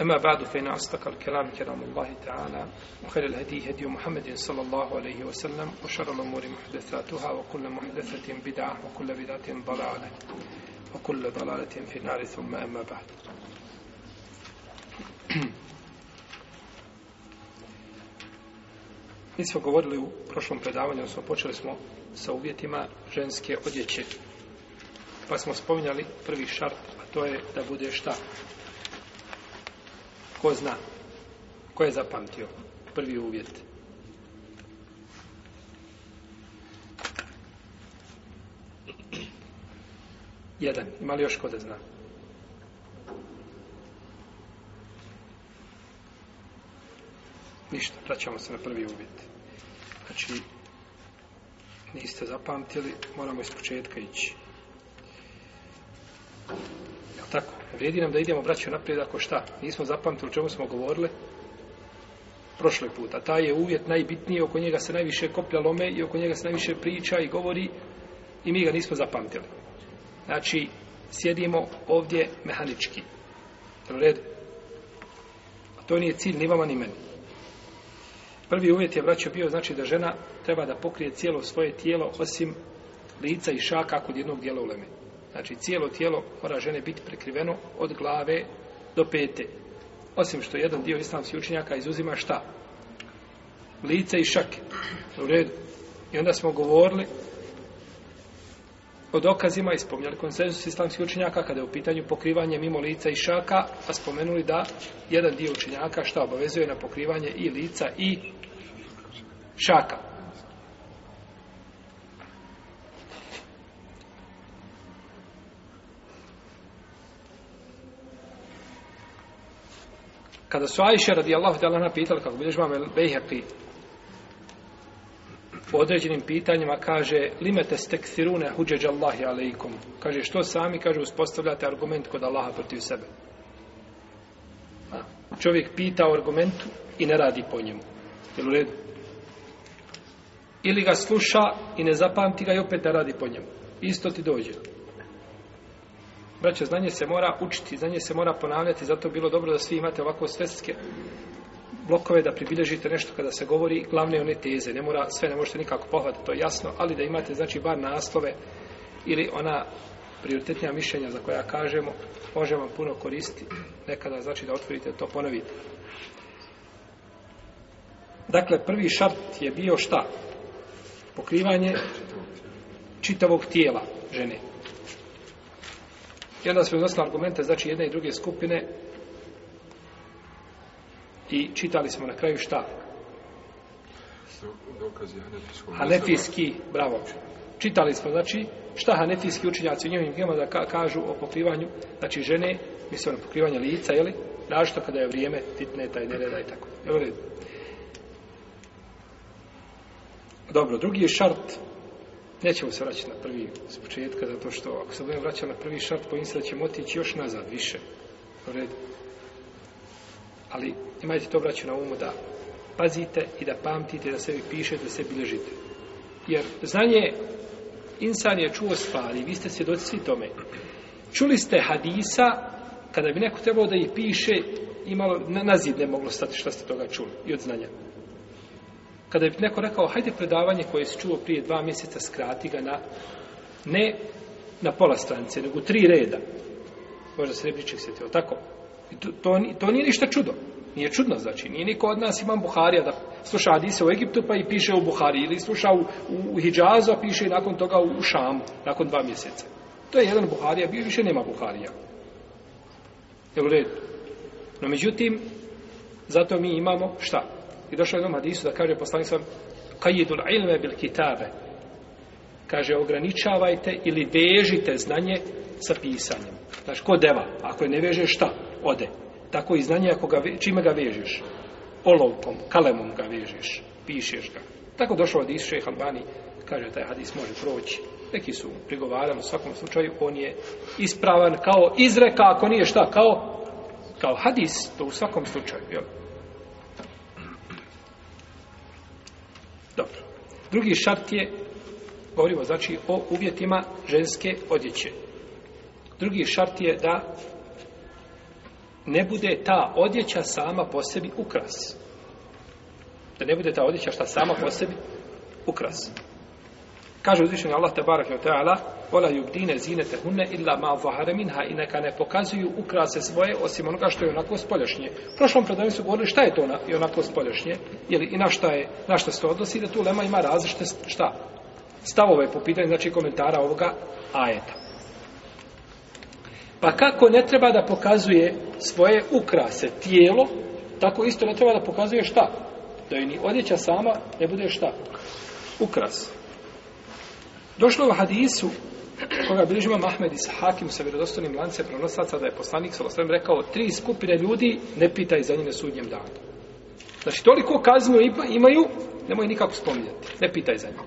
أما بعد فإن أصدق الكلام كلام الله تعالى وخير الهدي هدي محمد صلى الله عليه وسلم وشر الأمور محدثاتها وكل محدثة بدعة وكل بدعة ضلالة وكل ضلالة في النار ثم أما بعد Mi smo govorili u prošlom predavanju, smo počeli smo sa uvjetima ženske odjeće. Pa smo spominjali prvi šart, a to je da bude šta? Ko zna? Ko je zapamtio? Prvi uvjet. Jedan. Ima li još ko da zna? Ništa, vraćamo se na prvi uvjet. Znači, niste zapamtili, moramo iz početka ići. Thank you. Je tako? Vrijedi nam da idemo, braćo, naprijed ako šta. Nismo zapamtili o čemu smo govorili prošle puta. Ta je uvjet najbitniji, oko njega se najviše koplja lome i oko njega se najviše priča i govori i mi ga nismo zapamtili. Znači, sjedimo ovdje mehanički. Jel red? A to nije cilj ni vama ni meni. Prvi uvjet je vraćao bio, znači da žena treba da pokrije cijelo svoje tijelo osim lica i šaka kod jednog dijela u lemenu. Znači, cijelo tijelo mora žene biti prekriveno od glave do pete. Osim što jedan dio islamskih učenjaka izuzima šta? Lice i šake. U redu. I onda smo govorili o dokazima i spomljali konsensus islamskih učenjaka kada je u pitanju pokrivanje mimo lica i šaka, a pa spomenuli da jedan dio učenjaka šta obavezuje na pokrivanje i lica i šaka. Kada su Ajše radijallahu ta'ala napitali, kako budeš mame Bejheqi, u određenim pitanjima kaže limete stekfirune huđeđa Allahi alaikum. Kaže što sami, kaže uspostavljate argument kod Allaha protiv sebe. A, čovjek pita o argumentu i ne radi po njemu. Jel u redu? Ili ga sluša i ne zapamti ga i opet ne radi po njemu. Isto ti dođe. Braće, znanje se mora učiti, znanje se mora ponavljati, zato bilo dobro da svi imate ovako svjetske blokove da pribilježite nešto kada se govori glavne one teze, ne mora sve, ne možete nikako pohvatiti, to je jasno, ali da imate znači bar naslove ili ona prioritetnija mišljenja za koja kažemo može vam puno koristiti nekada znači da otvorite to ponovite dakle prvi šart je bio šta pokrivanje čitavog tijela žene I onda smo odnosili argumente, znači jedne i druge skupine i čitali smo na kraju šta? Hanefijski, bravo. Čitali smo, znači, šta hanefijski učinjaci u njim gdjema da kažu o pokrivanju, znači žene, mislim na pokrivanje lica, jeli? Našto kada je vrijeme, titne taj nereda i tako. Dobro, drugi je šart, Nećemo se vraćati na prvi s početka, zato što ako se budemo vraćati na prvi šart, pojim se da ćemo otići još nazad, više. U redu. Ali imajte to vraćati na umu da pazite i da pamtite, da sebi pišete, da se bilježite. Jer znanje, insan je čuo stvari, vi ste svjedoci svi tome. Čuli ste hadisa, kada bi neko trebao da ih piše, imalo, na, na zid ne moglo stati šta ste toga čuli i od znanja kada bi neko rekao, hajde predavanje koje si čuo prije dva mjeseca, skrati ga na, ne na pola stranice, nego tri reda. Možda se Rebriček sjetio, tako? I to, to, to nije ništa čudo. Nije čudno, znači, nije niko od nas imam Buharija da sluša Adise u Egiptu pa i piše u Buhari ili sluša u, u Hidžazu a piše i nakon toga u Šamu nakon dva mjeseca. To je jedan Buharija, bi više nema Buharija. Jel u redu? No međutim, zato mi imamo šta? I došao je jednom hadisu da kaže poslanik sam Kajidul ilme bil kitabe Kaže ograničavajte ili vežite znanje sa pisanjem Znači ko deva, ako je ne veže šta? Ode Tako i znanje ako ga, čime ga vežeš Olovkom, kalemom ga vežeš, pišeš ga Tako došao hadisu šeha Albani Kaže taj hadis može proći Neki su prigovarani u svakom slučaju On je ispravan kao izreka Ako nije šta, kao kao hadis, to u svakom slučaju, jel? Dobro. Drugi šart je, govorimo znači o uvjetima ženske odjeće. Drugi šart je da ne bude ta odjeća sama po sebi ukras. Da ne bude ta odjeća šta sama po sebi ukras. Kaže uzvišenje Allah tabarak i ta'ala, Ola jubdine zinete hunne illa ma zahare minha i neka ne pokazuju ukrase svoje osim onoga što je onako spoljašnje. U prošlom predavnju su govorili šta je to i onako spoljašnje ili i na šta, je, na šta se to odnosi da tu lema ima različite šta stavove po pitanju znači komentara ovoga ajeta. Pa kako ne treba da pokazuje svoje ukrase tijelo tako isto ne treba da pokazuje šta da je ni odjeća sama ne bude šta ukras. Došlo u hadisu koga bližimo Mahmed sa Hakim sa vjerodostojnim lance pronosaca da je poslanik sa osvrem rekao tri skupine ljudi ne pitaj za njene sudnjem danu. Znači toliko kaznu imaju, nemoj nikako spominjati. Ne pitaj za njene.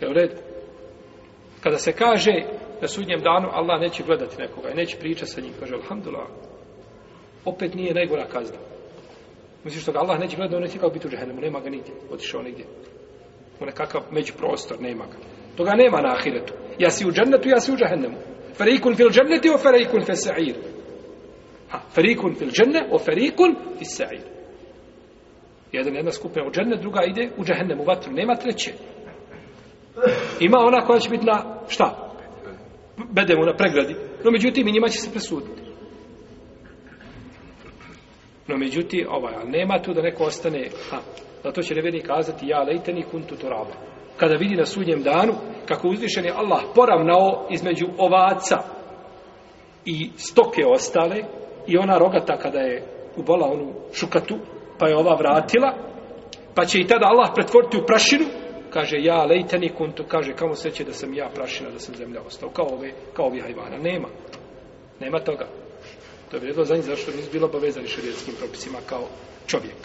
Je u redu? Kada se kaže na sudnjem danu Allah neće gledati nekoga i neće pričati sa njim, kaže Alhamdulillah, opet nije najgora kazna. Misliš da ga Allah neće gledati, on neće kao biti u džahenemu, nema ga nigdje, otišao nigdje. On je kakav međuprostor, nema ga. Toga nema na ahiretu ja si u džennetu, ja si u džahennemu. Ferikun fil dženneti o ferikun fil sa'ir. Ha, ferikun fil dženne o ferikun fil sa'ir. Jedan jedna skupina u džennet, druga ide u džahennemu vatru. Nema treće. Ima ona koja će biti na šta? Bedemo na pregradi. No međutim, i njima će se presuditi. No međutim, ovaj, nema tu da neko ostane, ha, Zato će nevjerni kazati, ja lejteni kuntu to rabu kada vidi na sudnjem danu kako uzvišen je Allah poravnao između ovaca i stoke ostale i ona rogata kada je ubola onu šukatu pa je ova vratila pa će i tada Allah pretvoriti u prašinu kaže ja lejteni kuntu kaže kamo sreće da sam ja prašina da sam zemlja ostao kao ove, kao ovi hajvana nema nema toga to je vredilo za njih zašto nisu bilo obavezani šarijetskim propisima kao čovjek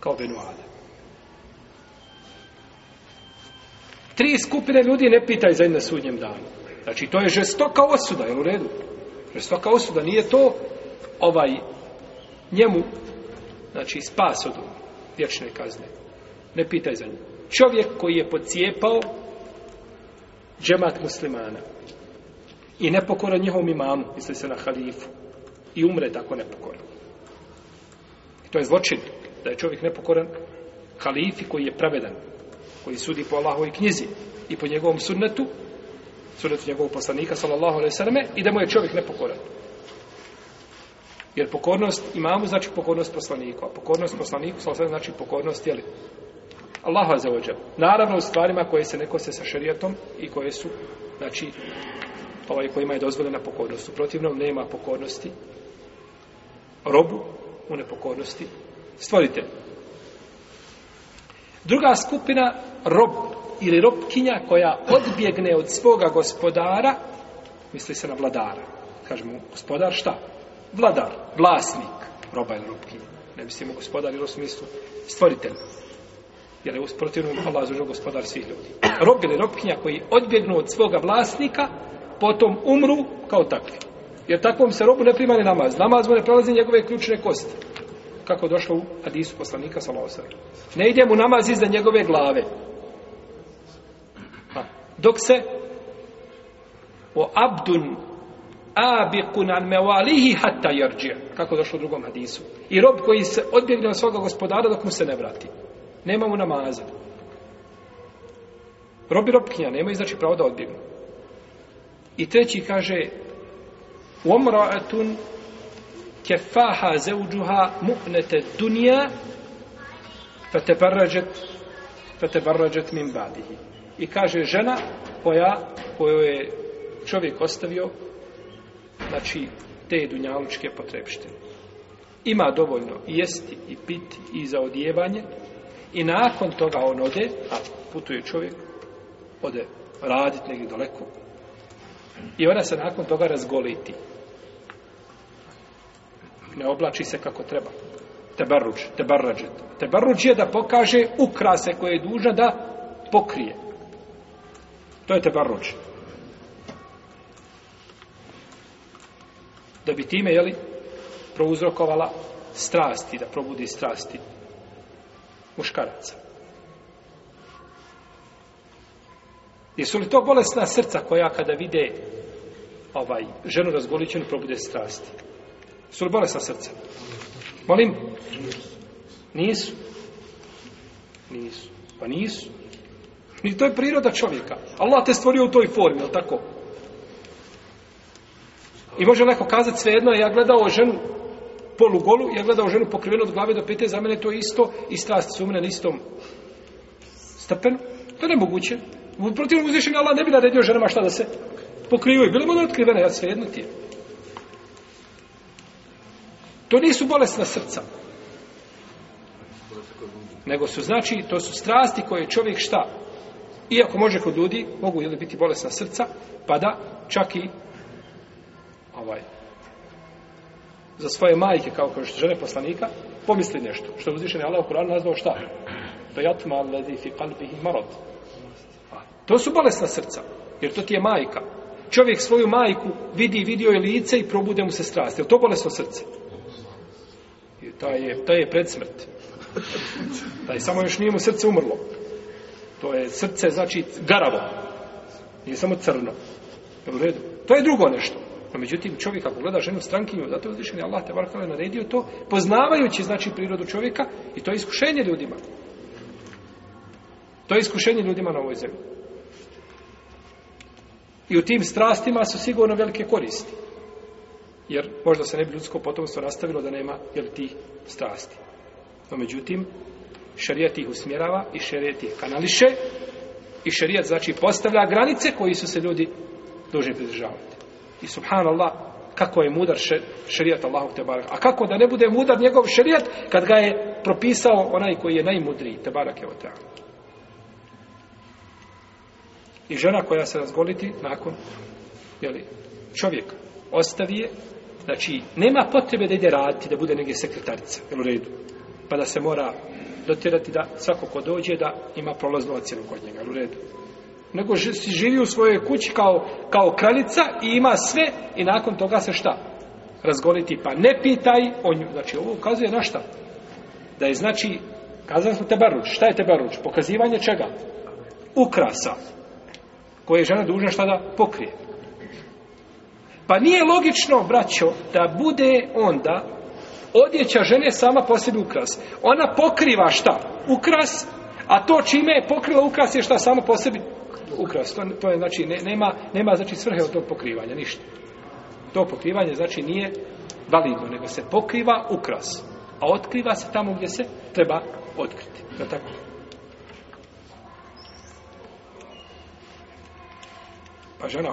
kao Benuadem Tri skupine ljudi ne pitaj za jedna sudnjem danu. Znači, to je žestoka osuda, je u redu? Žestoka osuda, nije to ovaj njemu, znači, spas od vječne kazne. Ne pitaj za njim. Čovjek koji je pocijepao džemat muslimana i nepokoran njihovom imamu, misli se na halifu, i umre tako nepokoran. I to je zločin, da je čovjek nepokoran halifi koji je pravedan, koji sudi po Allahovoj knjizi i po njegovom sunnetu, sunnetu njegovog poslanika, sallallahu alaihi sallam, i da mu je čovjek nepokoran. Jer pokornost imamu znači pokornost poslaniku, a pokornost poslaniku, sallallahu alaihi znači pokornost, jeli? Allah za ođe. Naravno, u stvarima koje se nekose sa šarijatom i koje su, znači, ovaj, kojima je dozvoljena pokornost. U protivnom, nema pokornosti robu u nepokornosti stvoritelju. Druga skupina, rob ili robkinja koja odbjegne od svoga gospodara, misli se na vladara. Kažemo, gospodar šta? Vladar, vlasnik roba ili robkinja. Ne mislimo gospodar ili u smislu stvoritelj. Jer je usprotivno Allah zužao gospodar svih ljudi. Rob ili robkinja koji odbjegnu od svoga vlasnika, potom umru kao takvi. Jer takvom se robu ne primane namaz. Namaz mu ne prelazi njegove ključne koste kako došlo u hadisu poslanika Salosa. Ne ide mu namaz iza njegove glave. Ha. Dok se o abdun abikun an mevalihi hatta jarđe, kako došlo u drugom hadisu. I rob koji se odbjegne od svoga gospodara dok mu se ne vrati. Nema mu namaza. Robi robkinja, nema i znači pravo da odbjegne. I treći kaže umra'atun kefaha zevđuha mu'nete dunija fateparrađet fateparrađet min badihi i kaže žena koja koju je čovjek ostavio znači te dunjalučke potrebšte ima dovoljno jesti i piti i za odjevanje i nakon toga on ode a putuje čovjek ode raditi negdje daleko i ona se nakon toga razgoliti ne oblači se kako treba. Tebaruđ, tebarađet. Tebaruđ je da pokaže ukrase koje je duža da pokrije. To je tebaruđ. Da bi time, jeli, prouzrokovala strasti, da probudi strasti muškaraca. Jesu li to bolesna srca koja kada vide ovaj ženu razgoličenu probude strasti? Su li bolesna srca? Molim? Nisu. Nisu. Pa nisu. I to je priroda čovjeka. Allah te stvorio u toj formi, je tako? I može neko kazati sve jedno, ja gledao ženu polugolu, ja gledao ženu pokrivenu od glave do pete, za mene to je isto i strast su mene na istom stepenu. To je nemoguće. U protivnom uzvišenju Allah ne bi naredio ženama šta da se pokrivaju. Bilo mu da je otkrivena, ja sve jedno ti je. To nisu bolesna srca. Nego su, znači, to su strasti koje čovjek šta? Iako može kod ljudi, mogu ili biti bolesna srca, pa da čak i ovaj, za svoje majke, kao kao što žene poslanika, pomisli nešto. Što je uzvišen Allah u Koranu nazvao šta? Bejatma ledi fi kalbi i marot. To su bolesna srca, jer to ti je majka. Čovjek svoju majku vidi, vidio je lice i probude mu se strast. Je to bolesno srce? Ne taj je, taj je pred smrt. Taj samo još nije mu srce umrlo. To je srce, znači, garavo. Nije samo crno. Je u redu? To je drugo nešto. No, međutim, čovjek, ako gleda ženu strankinju, zato je uzvišen je Allah, te varkale, naredio to, poznavajući, znači, prirodu čovjeka, i to je iskušenje ljudima. To je iskušenje ljudima na ovoj zemlji. I u tim strastima su sigurno velike koristi jer možda se ne bi ljudsko potomstvo nastavilo da nema jel tih strasti. No međutim, šarijat ih usmjerava i šarijat ih kanališe i šarijat znači postavlja granice koji su se ljudi dužni pridržavati. I subhanallah, kako je mudar šarijat Allahog Tebarak. A kako da ne bude mudar njegov šarijat kad ga je propisao onaj koji je najmudriji, Tebarak je otak. I žena koja se razgoliti nakon jeli, čovjek ostavi je Znači, nema potrebe da ide raditi, da bude negdje sekretarica, jel u redu? Pa da se mora dotirati da svako ko dođe, da ima prolaznu ocjenu kod njega, jel u redu? Nego si živi u svojoj kući kao, kao kraljica i ima sve i nakon toga se šta? Razgoliti, pa ne pitaj o nju. Znači, ovo ukazuje na šta? Da je, znači, kazali smo tebaruč. Šta je tebaruč? Pokazivanje čega? Ukrasa. Koje je žena dužna šta da pokrije. Pa nije logično, braćo, da bude onda odjeća žene sama po sebi ukras. Ona pokriva šta? Ukras. A to čime je pokrila ukras je šta samo po sebi ukras. To, to je znači, ne, nema, nema znači svrhe od tog pokrivanja, ništa. To pokrivanje znači nije validno, nego se pokriva ukras. A otkriva se tamo gdje se treba otkriti. Je tako? Pa žena,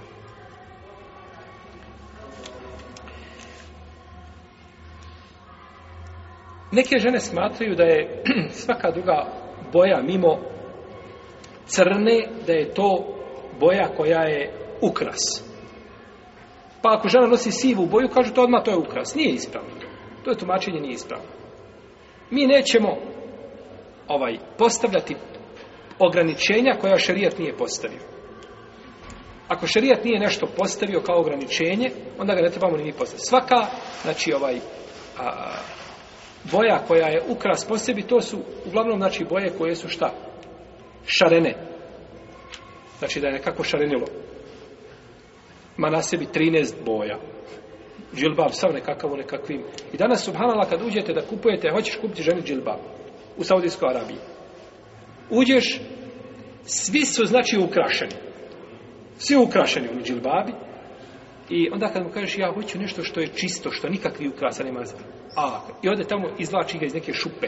Neke žene smatraju da je svaka druga boja mimo crne, da je to boja koja je ukras. Pa ako žena nosi sivu boju, kažu to odmah to je ukras. Nije ispravno. To je tumačenje, nije ispravno. Mi nećemo ovaj postavljati ograničenja koja šerijat nije postavio. Ako šerijat nije nešto postavio kao ograničenje, onda ga ne trebamo ni postaviti. Svaka, znači ovaj a, boja koja je ukras po sebi, to su uglavnom znači boje koje su šta? Šarene. Znači da je nekako šarenilo. Ma na sebi 13 boja. Džilbab sav nekakav u nekakvim. I danas, subhanala, kad uđete da kupujete, hoćeš kupiti ženi džilbab u Saudijskoj Arabiji. Uđeš, svi su znači ukrašeni. Svi ukrašeni u džilbabi, I onda kad mu kažeš ja hoću nešto što je čisto, što nikakvi ukrasa nema. A, i ode tamo izvlači ga iz neke šupe.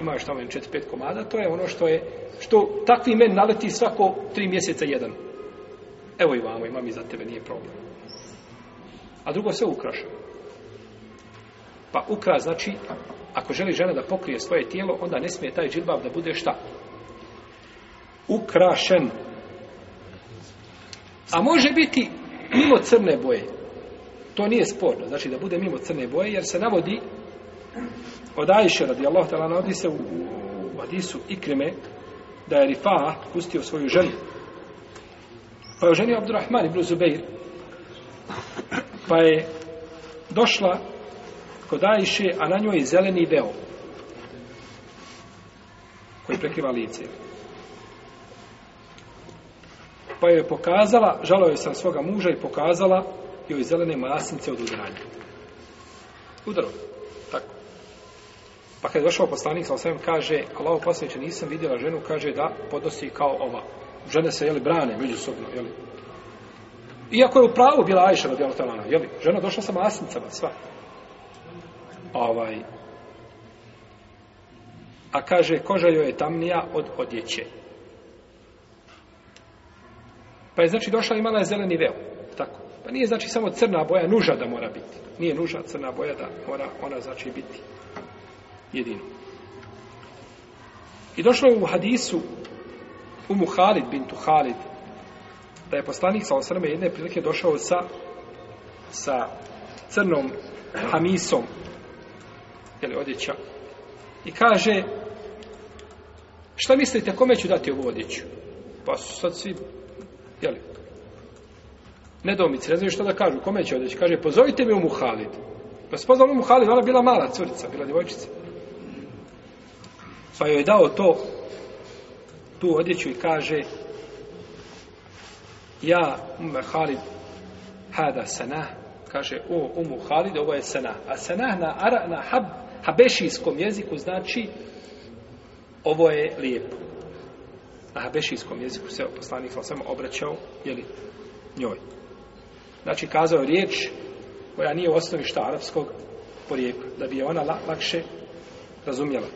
Imaš tamo 4-5 komada, to je ono što je, što takvi men naleti svako 3 mjeseca jedan. Evo i vamo, imam i za tebe, nije problem. A drugo sve ukraša. Pa ukra znači, ako želi žena da pokrije svoje tijelo, onda ne smije taj džilbab da bude šta? Ukrašen. A može biti mimo crne boje. To nije sporno, znači da bude mimo crne boje, jer se navodi od Ajše, radi Allah, tala, navodi se u, u, u Adisu Ikrime, da je Rifa pustio svoju ženu. Pa je oženio Abdurrahman ibn Zubeir. Pa je došla kod Ajše, a na njoj zeleni deo koji prekriva lice. Pa joj je pokazala, žalo joj sam svoga muža i pokazala joj zelene masnice od udranja. Udaro. Tako. Pa kad je došao poslanik, sa osvijem kaže, Allaho poslaniče, nisam vidjela ženu, kaže da podnosi kao ova. Žene se, jeli, brane međusobno, jeli. Iako je u pravu bila Ajša, radi Alotelana, jeli. Žena došla sa masnicama, sva. Ovaj. A kaže, koža joj je tamnija od odjeće. Pa je znači došla imala je zeleni veo. Tako. Pa nije znači samo crna boja nuža da mora biti. Nije nuža crna boja da mora ona znači biti jedino. I došlo je u hadisu u Muhalid bintu Halid da je poslanik sa osrme jedne prilike došao sa sa crnom hamisom jeli odjeća i kaže šta mislite kome ću dati ovu odjeću pa su sad svi Jeli? Nedomici, ne znaju što da kažu. Kome će odeći? Kaže, pozovite mi u Muhalid. Pa se pozvali u Muhalid, ona bila mala curica, bila djevojčica. Pa joj je dao to, tu odjeću i kaže, ja, ume Halid, hada sanah, kaže, o, umu Halid, ovo je sanah. A sanah na, ara, na hab, habešijskom jeziku znači, ovo je lijepo na habešijskom jeziku se poslanik sa osama obraćao jeli, njoj. Znači, kazao riječ koja nije u osnovi šta arapskog porijekla, da bi je ona lakše razumjela.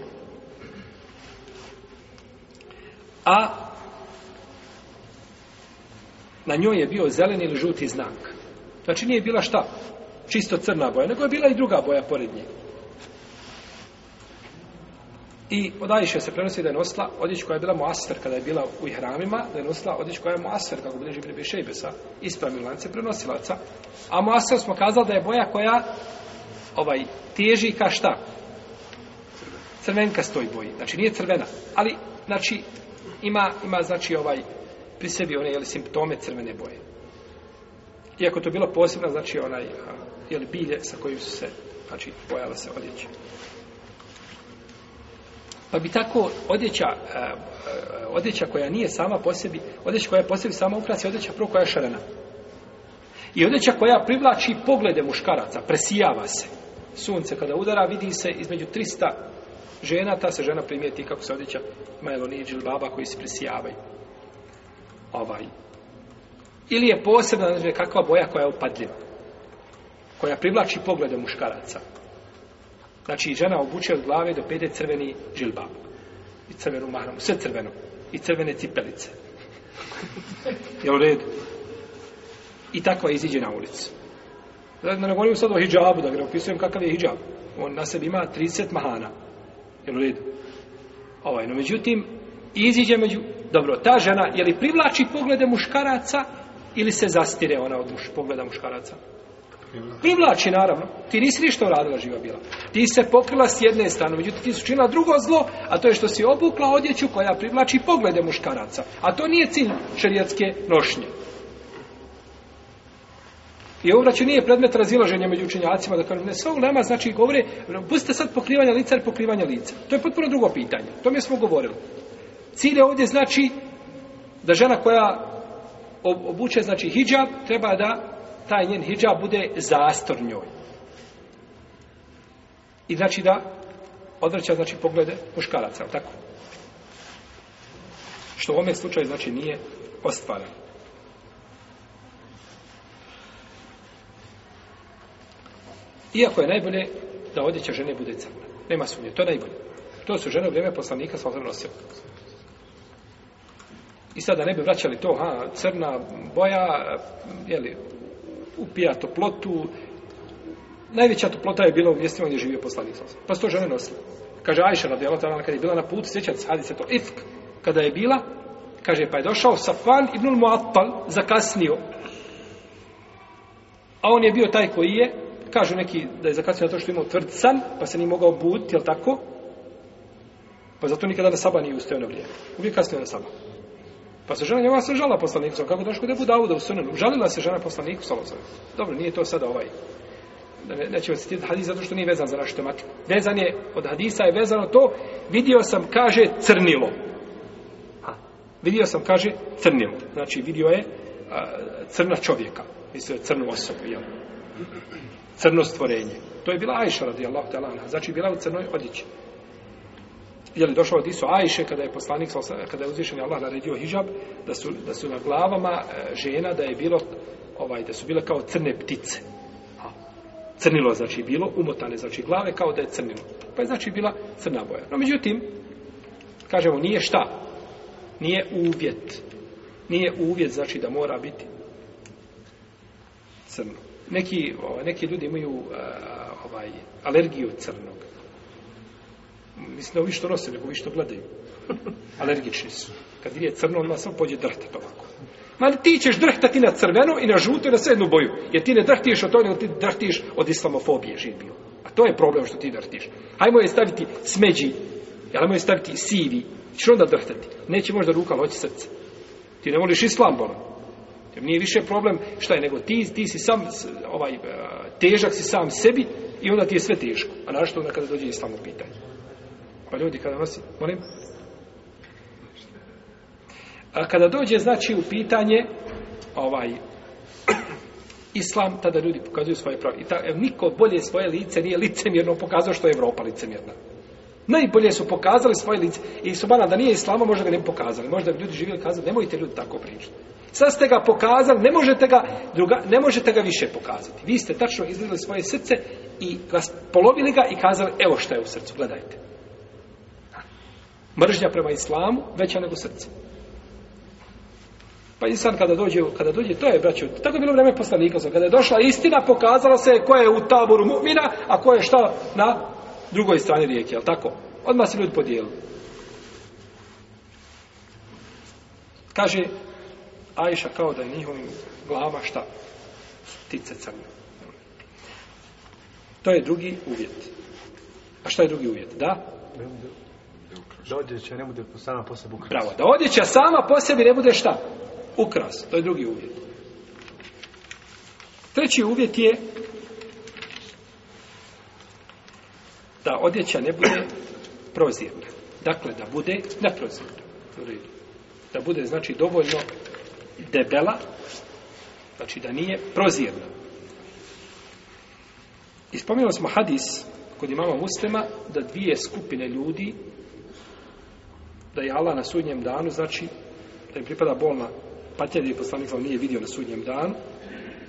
A na njoj je bio zelen ili žuti znak. Znači, nije bila šta? Čisto crna boja, nego je bila i druga boja pored njega. I od Ajše se prenosi da je nosila odjeć koja je bila Moasar kada je bila u ihramima, da je nosila odjeć koja je Moasar, kako bude živine Bešejbesa, ispravim lance prenosilaca. A Moasar smo kazali da je boja koja ovaj, teži ka šta? Crvenka stoji boji. Znači nije crvena, ali znači ima, ima znači ovaj pri sebi one jeli, simptome crvene boje. Iako to bilo posebno, znači onaj jeli, bilje sa kojim su se, znači pojala se odjeća. Pa bi tako odjeća, e, e, odjeća koja nije sama po sebi, odjeća koja je po sebi sama ukras i odjeća prvo koja je šarena. I odjeća koja privlači poglede muškaraca, presijava se. Sunce kada udara, vidi se između 300 žena, ta se žena primijeti kako se odjeća majelonijeđ ili baba koji se presijavaju. Ovaj. Ili je posebna, znači, kakva boja koja je upadljiva. Koja privlači poglede muškaraca. Muškaraca. Znači, žena obuče od glave do pete crveni žilbab. I crvenu mahramu. Sve crveno. I crvene cipelice. je u redu? I tako iziđe na ulicu. Znači, ne govorim sad o hijabu, da ga opisujem kakav je hijab. On na sebi ima 30 mahana. Je u redu? Ovaj, no, međutim, iziđe među... Dobro, ta žena, je li privlači poglede muškaraca ili se zastire ona od muš, pogleda muškaraca? Privlači, naravno. Ti nisi ništa uradila živa bila. Ti se pokrila s jedne strane, međutim ti su činila drugo zlo, a to je što si obukla odjeću koja privlači poglede muškaraca. A to nije cilj šerijatske nošnje. I ovo znači nije predmet razilaženja među učenjacima, da kažem, ne sve ulema, znači govore, pustite sad pokrivanje lica, pokrivanje lica. To je potpuno drugo pitanje. To mi smo govorili. Cilj je ovdje znači da žena koja obuče, znači, hijab, treba da taj njen hijab bude zastor njoj. I znači da odvraća znači poglede muškaraca, al tako. Što u ovom slučaju znači nije ostvareno. Iako je najbolje da odjeća žene bude crna. Nema sumnje, to je najbolje. To su žene u vrijeme poslanika sa ozirom nosio. I sada ne bi vraćali to, ha, crna boja, jeli, upija toplotu. Najveća toplota je bila u mjestima gdje živio poslanik sa Pa sto žene nosile. Kaže Ajša radijala ta kada je bila na putu, sjećat se, hadi se to, ifk, kada je bila, kaže, pa je došao Safan ibn Muattal, zakasnio. A on je bio taj koji je, kažu neki da je zakasnio na to što je imao tvrd san, pa se nije mogao buditi, jel tako? Pa zato nikada na saba nije ustao na vrijeme. Uvijek kasnio na saba. Pa se žena njegova se žala poslaniku, kako došlo kod Ebu Dauda u sunanu. Žalila se žena poslaniku, salam Dobro, nije to sada ovaj. Nećemo se tijeti hadis, zato što nije vezan za našu tematiku. Vezan je, od hadisa je vezano to, vidio sam, kaže, crnilo. Ha. Vidio sam, kaže, crnilo. Znači, vidio je a, crna čovjeka. Mislio je crnu osobu, jel? Crno stvorenje. To je bila Ajša, radijallahu talana. Znači, bila u crnoj odjeći jer došao od Isu Ajše kada je poslanik kada je uzvišen Allah naredio hijab da su, da su na glavama e, žena da je bilo ovaj da su bile kao crne ptice a crnilo znači bilo umotane znači glave kao da je crnilo pa je znači bila crna boja no međutim kažemo nije šta nije uvjet nije uvjet znači da mora biti crno neki ovaj, neki ljudi imaju e, ovaj alergiju crnog Mislim, ovi što nose, nego ovi što gledaju. Alergični su. Kad je crno, on samo pođe drhte pa ovako. Ma ti ćeš drhtati na crveno i na žuto i na srednu boju. Jer ti ne drhtiješ od toga, nego ti drhtiješ od islamofobije živio. A to je problem što ti drhtiš. Hajmo je staviti smeđi, ali moje staviti sivi. Ti onda drhtati. Neće možda ruka loći srce. Ti ne voliš islam, bolam. Ono. Jer nije više problem šta je nego ti, ti si sam, ovaj, težak si sam sebi i onda ti je sve teško. A našto onda kada dođe islam u pitanje. Pa ljudi kada nosi, molim? A kada dođe, znači, u pitanje ovaj islam, tada ljudi pokazuju svoje pravi. I ta, niko bolje svoje lice nije licemjerno pokazao što je Evropa licemjerna. Najbolje su pokazali svoje lice. I su bana, da nije islama, možda ga ne pokazali. Možda bi ljudi živjeli kazali, nemojte ljudi tako pričati. Sad ste ga pokazali, ne možete ga, druga, ne možete ga više pokazati. Vi ste tačno izgledali svoje srce i polovili ga i kazali, evo šta je u srcu, gledajte mržnja prema islamu veća nego srce. Pa insan kada dođe, kada dođe, to je, braću, tako je bilo vreme poslanika, kada je došla istina, pokazala se koja je u taboru mu'mina, a koja je šta na drugoj strani rijeke, jel tako? Odmah se ljudi podijeli. Kaže, Ajša kao da je njihovim glava šta? Ptice crne. To je drugi uvjet. A šta je drugi uvjet? Da? Da. Da odjeća ne bude sama po sebi ukras. Bravo, da odjeća sama po sebi ne bude šta? Ukras, to je drugi uvjet. Treći uvjet je da odjeća ne bude prozirna. Dakle, da bude neprozirna. Da bude, znači, dovoljno debela, znači da nije prozirna. Ispomenuli smo hadis kod imama muslima da dvije skupine ljudi da je Allah na sudnjem danu, znači da im pripada bolna patnja da je poslanik sam nije vidio na sudnjem danu,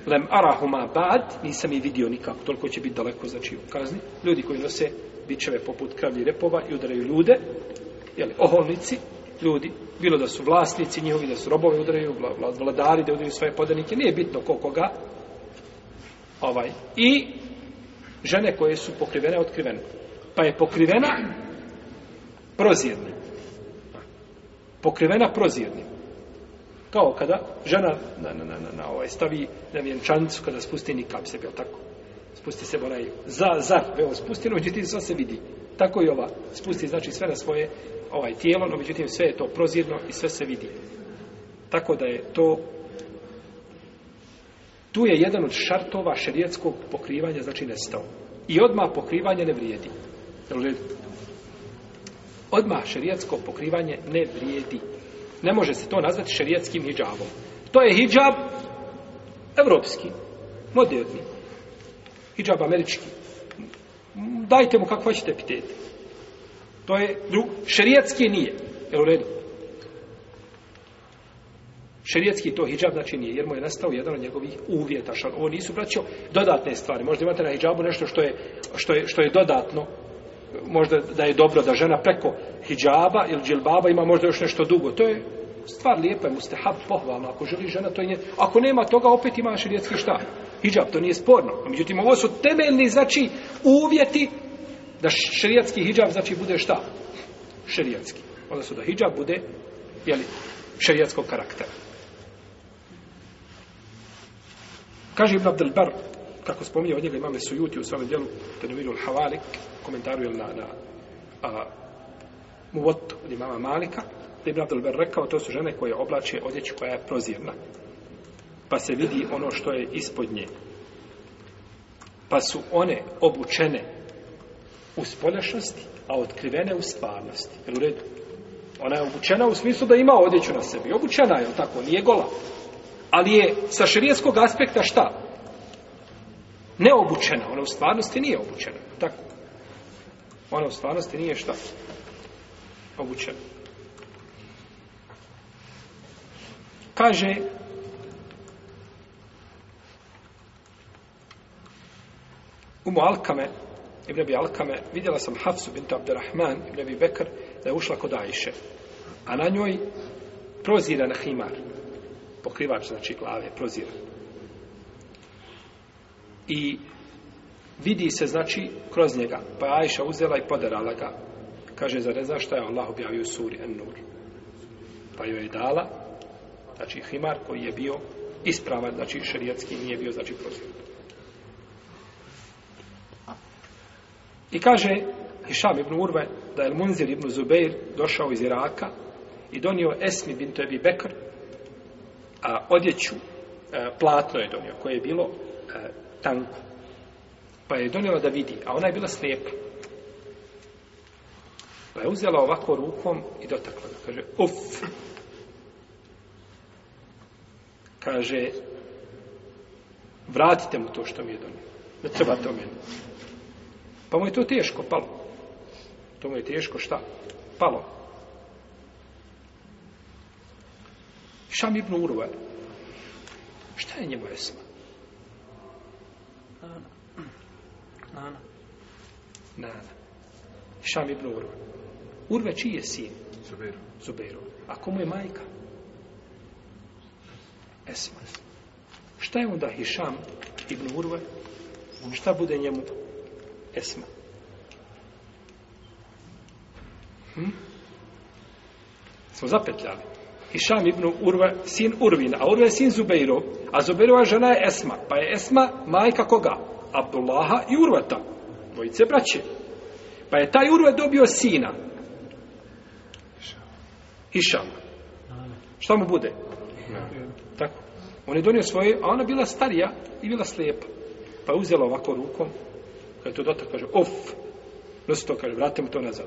lem arahuma bad, nisam i vidio nikako, toliko će biti daleko, znači u kazni, ljudi koji nose bičeve poput kravlji repova i udaraju ljude, jeli, oholnici, ljudi, bilo da su vlasnici njihovi, da su robovi udaraju, vladari da udaraju svoje podanike, nije bitno ko koga, ovaj, i žene koje su pokrivene, otkrivene. Pa je pokrivena prozirna pokrivena prozirnim. Kao kada žena na, na, na, na, na ovaj, stavi na vjenčanicu kada spusti nikam sebe, ali tako? Spusti se onaj za, za, veo spusti, no međutim sve se vidi. Tako i ova. Spusti znači sve na svoje ovaj tijelo, no međutim sve je to prozirno i sve se vidi. Tako da je to tu je jedan od šartova šerijetskog pokrivanja znači nestao. I odma pokrivanje ne vrijedi. Jel vrijedi? odmah šerijatsko pokrivanje ne vrijedi. Ne može se to nazvati šerijatskim hijabom. To je hijab evropski, moderni. Hijab američki. Dajte mu kako hoćete epitete. To je drug. Šerijatski nije. Jel u redu? Šerijetski to hijab znači nije, jer mu je nastao jedan od njegovih uvjeta. Ovo nisu braćo dodatne stvari. Možda imate na hijabu nešto što je, što je, što je dodatno, možda da je dobro da žena preko hijjaba ili džilbaba ima možda još nešto dugo. To je stvar lijepa, mustahab, pohvalno. Ako želi žena, to je nje... Ako nema toga, opet ima širijetski šta? Hijjab, to nije sporno. Međutim, ovo su temeljni, znači, uvjeti da širijetski hijjab, znači, bude šta? Širijetski. Onda su da hijjab bude, jeli, širijetskog karaktera. Kaže Ibn Abdelbar, kako spominje od njega imame sujuti u svome dijelu Tenovinu al-Havalik, komentaru je na, na a, muvot od imama Malika, da Ibn Abdelber rekao, to su žene koje oblače odjeću koja je prozirna. Pa se vidi ono što je ispod nje. Pa su one obučene u spoljašnosti, a otkrivene u stvarnosti. Jel u redu? Ona je obučena u smislu da ima odjeću na sebi. Obučena je, tako? Nije gola. Ali je sa širijeskog aspekta šta? neobučena, ona u stvarnosti nije obučena, tako. Ona u stvarnosti nije šta? Obučena. Kaže Umu Alkame, Ibn Abi Alkame, vidjela sam Hafsu bint Abderrahman, Ibn Abi Bekr, da je ušla kod Ajše. A na njoj prozira na himar. Pokrivač, znači glave, prozira i vidi se znači kroz njega pa Ajša uzela i podarala ga kaže za reza šta je Allah objavio suri An-Nur pa joj je dala znači himar koji je bio ispravan znači šerijatski nije bio znači prozir i kaže Hišam ibn Urve da je Munzir ibn Zubeir došao iz Iraka i donio Esmi bin Tebi Bekr a odjeću e, platno je donio koje je bilo e, tanku. Pa je donijela da vidi, a ona je bila slijepa. Pa je uzela ovako rukom i dotakla ga. Kaže, uf! Kaže, vratite mu to što mi je donijelo. Ne treba to meni. Pa mu je to teško palo. To mu je teško šta? Palo. Šam ibn Urvan. Šta je njemu esma? Ana. Ne, ne. Šam ibn Urva. Urva čiji je sin? Zubeiru. Zubeiru. A komu je majka? Esma. Šta je onda Hišam ibn Urva? Šta bude njemu? Esma. Hm? Smo zapetljali. Hišam ibn Urva, sin Urvin, a Urva je sin Zubeirov, a Zubeirova žena je Esma, pa je Esma majka koga? Abdullaha i Urvata, dvojice braće. Pa je taj Urva dobio sina. Hišam. Šta mu bude? Tako. On je donio svoje, a ona bila starija i bila slijepa. Pa je uzela ovako rukom, kada je to dotak, kaže, of, nosi to, kaže, vratim to nazad.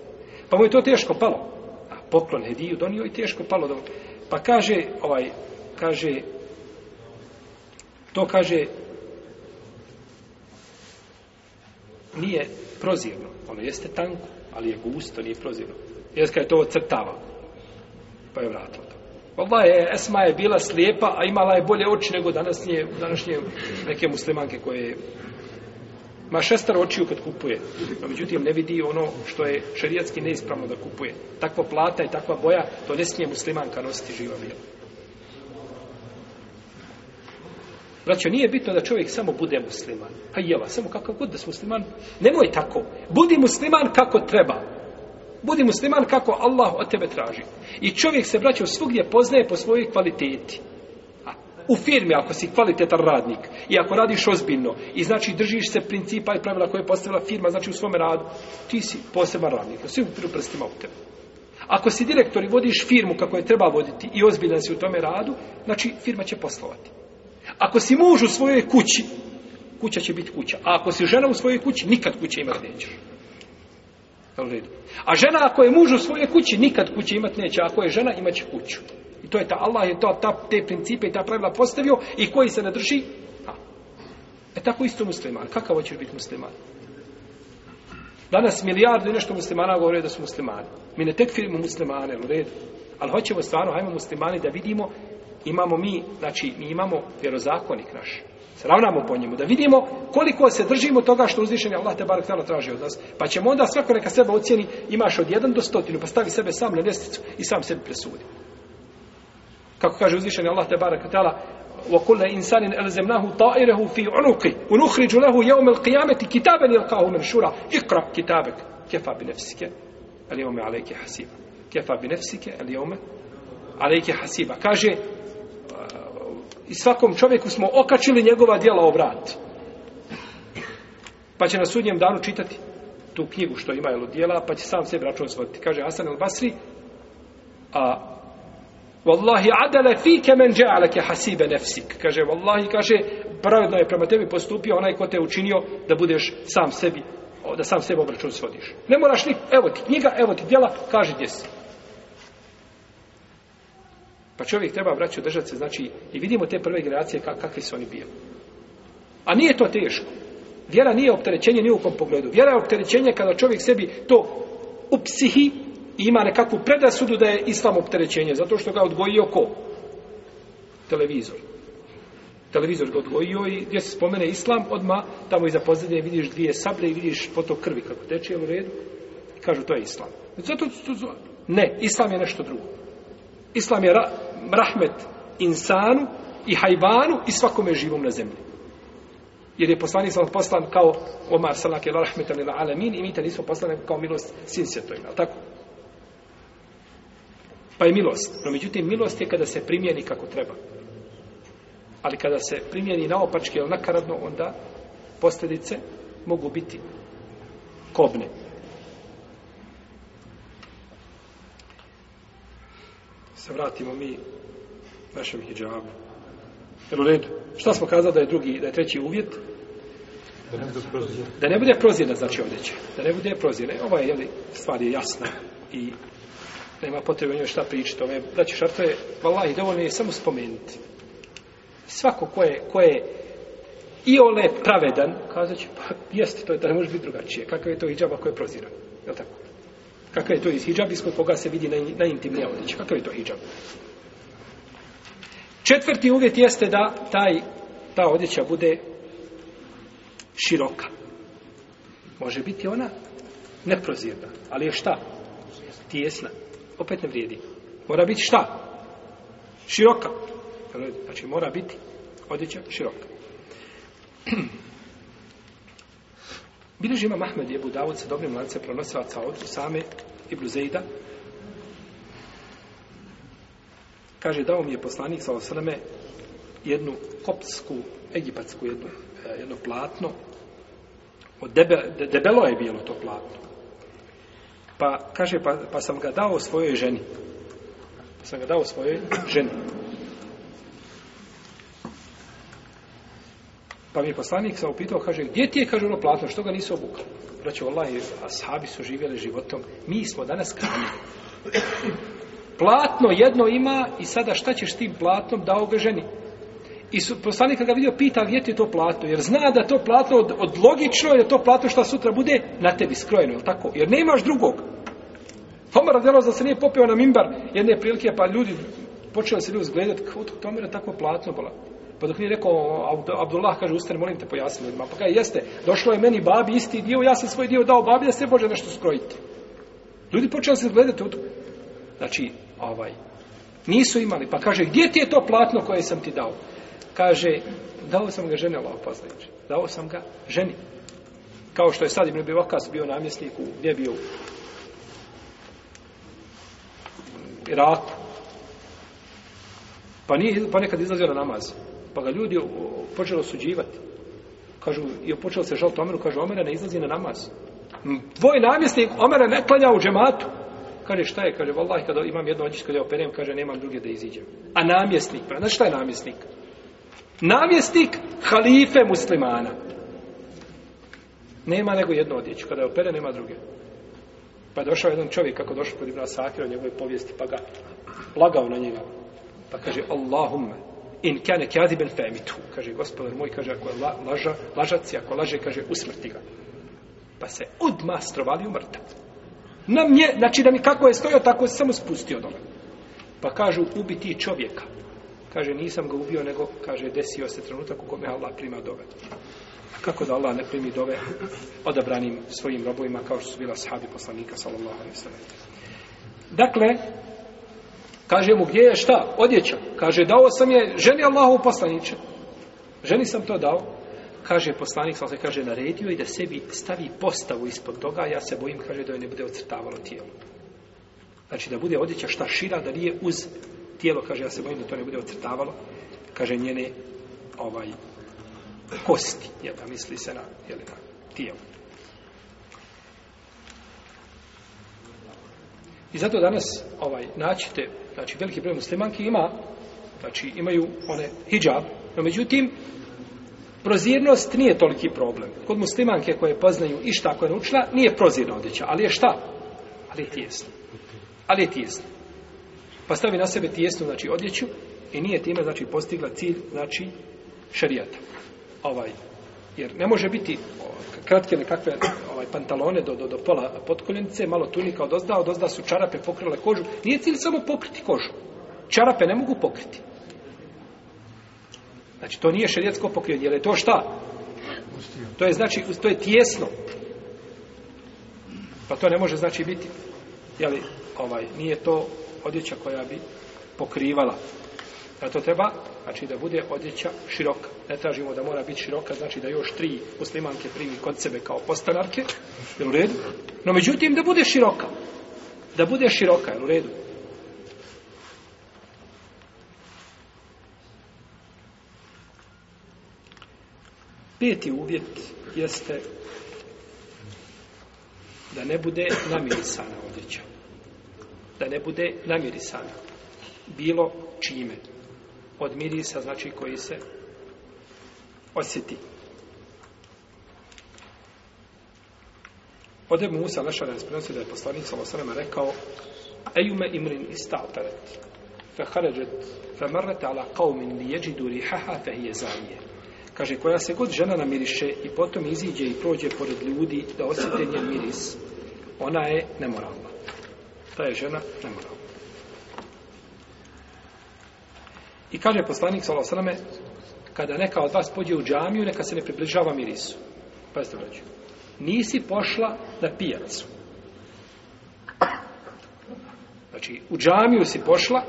Pa mu je to teško palo. A poklon hediju donio i teško palo. Dobro. Pa kaže, ovaj, kaže, to kaže, nije prozirno. Ono jeste tanko, ali je gusto, nije prozirno. Jer kada je to crtava, pa je vratilo to. Ova je, Esma je bila slijepa, a imala je bolje oči nego danas nije, današnje neke muslimanke koje Ma šestar očiju kad kupuje. No, pa međutim, ne vidi ono što je šerijatski neispravno da kupuje. Takva plata i takva boja, to ne smije muslimanka nositi živa bila. Braćo, nije bitno da čovjek samo bude musliman. Pa jeva, samo kakav god da si musliman. Nemoj tako. Budi musliman kako treba. Budi musliman kako Allah od tebe traži. I čovjek se, braćo, svugdje poznaje po svojoj kvaliteti u firmi ako si kvalitetan radnik i ako radiš ozbiljno i znači držiš se principa i pravila koje je postavila firma znači u svom radu ti si poseban radnik svi u prstima u tebe ako si direktor i vodiš firmu kako je treba voditi i ozbiljan si u tome radu znači firma će poslovati ako si muž u svojoj kući kuća će biti kuća a ako si žena u svojoj kući nikad kuće imati nećeš A žena ako je muž u svojoj kući, nikad kuće imat neće. Ako je žena, imat će kuću. I to je ta Allah je to ta te principe i ta pravila postavio i koji se nadrži? Ha. E tako isto musliman. Kakav hoćeš biti musliman? Danas milijardu i nešto muslimana govore da su muslimani. Mi ne tekfirimo muslimane, u redu. Ali hoćemo stvarno, hajmo muslimani da vidimo imamo mi, znači, mi imamo vjerozakonik naš. Se ravnamo po njemu, da vidimo koliko se držimo toga što uzvišenje Allah te barek tala traži od nas. Pa ćemo onda svako neka sebe ocjeni, imaš od 1 do 100, pa stavi sebe sam na ljesticu i sam sebi presudi kako kaže uzvišeni Allah te barekatala wa kullu insanin alzamnahu ta'irahu fi unuqi unukhriju lahu yawm alqiyamati kitaban yalqahu manshura iqra kitabak kifa bi nafsika al-yawm alayka hasiba kifa bi nafsika al-yawm alayka hasiba kaže i svakom čovjeku smo okačili njegova djela obrat pa će na sudnjem danu čitati tu knjigu što ima jelo djela pa će sam sebi račun svoditi kaže Hasan al-Basri a Wallahi adale fike men dja'alake hasibe nefsik. Kaže, Wallahi, kaže, pravedno je prema tebi postupio onaj ko te učinio da budeš sam sebi, da sam sebi obračun svodiš. Ne moraš ni, evo ti knjiga, evo ti djela, kaže gdje si. Pa čovjek treba vraćati držat se, znači, i vidimo te prve generacije kak kakvi su oni bili. A nije to teško. Vjera nije opterećenje ni u kom pogledu. Vjera je opterećenje kada čovjek sebi to u psihi ima nekakvu predasudu da je islam opterećenje, zato što ga odgojio ko? Televizor. Televizor ga odgojio i gdje se spomene islam, odma tamo iza pozadnje vidiš dvije sabre i vidiš potok krvi kako teče u redu. Kažu, to je islam. Zato su Ne, islam je nešto drugo. Islam je ra, rahmet insanu i hajvanu i svakome živom na zemlji. Jer je poslanik sam poslan kao Omar Salak je rahmetan ila alamin i mi te nismo poslane kao milost sin svjetojna. Tako? Pa je milost. No, međutim, milost je kada se primjeni kako treba. Ali kada se primjeni naopačke ili nakaradno, onda posljedice mogu biti kobne. Se vratimo mi našem hijabu. Jel u redu? Šta smo kazali da je drugi, da je treći uvjet? Da ne bude prozirna. Da ne bude prozirna, znači ovdje će. Da ne bude prozirna. Ova je, jel, stvar je jasna i nema potrebe njoj šta pričati ove braće šartove, vallahi, dovoljno je samo spomenuti. Svako ko je, ko je i ole pravedan, kazat će, pa jeste, to je, da ne može biti drugačije. Kakav je to hijab ako je proziran? Je tako? Kakav je to iz hijab iz koga se vidi naj, najintimnija odjeća? Kakav je to hijab? Četvrti uvjet jeste da taj, ta odjeća bude široka. Može biti ona neprozirna, ali je šta? Tijesna opet ne vrijedi. Mora biti šta? Široka. Znači, mora biti odjeća široka. Bileži ima Mahmed Jebu Davud sa dobrim lance pronosilaca od same i Bluzeida. Kaže, dao mi je poslanik sa osrme jednu kopsku, egipatsku jednu, eh, jedno platno. Od debe, debelo je bilo to platno. Pa, kaže, pa, pa sam ga dao svojoj ženi. Pa sam ga dao svojoj ženi. Pa mi je poslanik sam upitao, kaže, gdje ti je, kaže, ono platno, što ga nisu obukali? Braći, Allah, ashabi su živjeli životom, mi smo danas kranili. Platno jedno ima i sada šta ćeš tim platnom dao ga ženi? I su, poslanik kada ga vidio, pita gdje ti je to platno, jer zna da to platno od, od logično je to platno što sutra bude na tebi skrojeno, je tako? Jer nemaš drugog. Omar radijalo da se nije popio na mimbar jedne prilike, pa ljudi, počeli se ljudi zgledati, kao to, to je tako platno bila. Pa dok nije rekao, Abdullah kaže, ustani, molim te, pojasni ljudima. Pa kaže, jeste, došlo je meni babi isti dio, ja sam svoj dio dao babi, da se može nešto skrojiti. Ljudi počeli se gledati, od... znači, ovaj, nisu imali. Pa kaže, gdje ti je to platno koje sam ti dao? kaže, dao sam ga ženi Allah poslaniče. Dao sam ga ženi. Kao što je sad Ibn Bivakas bio namjesnik u, gdje bio u Iraku. Pa, nije, pa nekad izlazio na namaz. Pa ga ljudi počelo suđivati. Kažu, i počelo se žaliti Omeru, kaže, Omera ne izlazi na namaz. Tvoj namjesnik Omera ne klanja u džematu. Kaže, šta je? Kaže, vallahi, kada imam jedno odjeć, kada je operem, kaže, nemam druge da iziđem. A namjesnik, pa znaš šta je namjesnik? Namjesnik namjestnik halife muslimana. Nema nego jednu odjeću. Kada je opere, nema druge. Pa je došao jedan čovjek, kako došao kod Ibn Asakir, o njegove povijesti, pa ga lagao na njega. Pa kaže, Allahumme, in kane kjadi ben femitu. Kaže, gospodar moj, kaže, ako je la, laža, lažac, ako laže, kaže, usmrti ga. Pa se odma strovali u mrtav. Na mje, znači da mi kako je stojao, tako se samo spustio dole. Pa kažu, ubiti čovjeka, kaže nisam ga ubio nego kaže desio se trenutak u kome Allah prima dove kako da Allah ne primi dove odabranim svojim robovima kao što su bila sahabi poslanika sallallahu alaihi sallam dakle kaže mu gdje je šta odjeća kaže dao sam je ženi Allahu poslaniće ženi sam to dao kaže poslanik sa kaže naredio i da sebi stavi postavu ispod toga ja se bojim kaže da joj ne bude ocrtavalo tijelo znači da bude odjeća šta šira da nije uz tijelo, kaže, ja se bojim da to ne bude ocrtavalo, kaže, njene ovaj, kosti, jel da misli se na, jel da, tijelo. I zato danas ovaj, naćete, znači, veliki broj muslimanki ima, znači, imaju one hijab, no međutim, prozirnost nije toliki problem. Kod muslimanke koje poznaju išta koja je naučila, nije prozirna odjeća, ali je šta? Ali je tijesno. Ali je tijesno pa stavi na sebe tijesnu znači odjeću i nije time znači postigla cilj znači šerijata ovaj jer ne može biti kratke nekakve ovaj pantalone do do do pola potkoljenice malo tunika od ozda od ozda su čarape pokrile kožu nije cilj samo pokriti kožu čarape ne mogu pokriti znači to nije šerijatsko pokrivanje jer je to šta to je znači to je tijesno pa to ne može znači biti je ovaj nije to odjeća koja bi pokrivala. Zato treba, znači da bude odjeća široka. Ne tražimo da mora biti široka, znači da još tri muslimanke primi kod sebe kao postanarke, je u redu? No međutim, da bude široka. Da bude široka, je u redu? Peti uvjet jeste da ne bude namirisana odjeća da ne bude namirisana bilo čime od mirisa znači koji se osjeti Ode Musa Lešara je sprenosio da je poslanik sa Osrema rekao Ejume imrin istaperet fe haređet fe marrete ala kaumin li jeđidu rihaha fe hije zanije kaže koja se god žena namiriše i potom iziđe i prođe pored ljudi da osjete njen miris ona je nemoralna šta je žena, ne mora. I kaže poslanik sa Losaname, kada neka od vas pođe u džamiju, neka se ne približava mirisu. Pazite, vrađu. Nisi pošla na pijacu. Znači, u džamiju si pošla,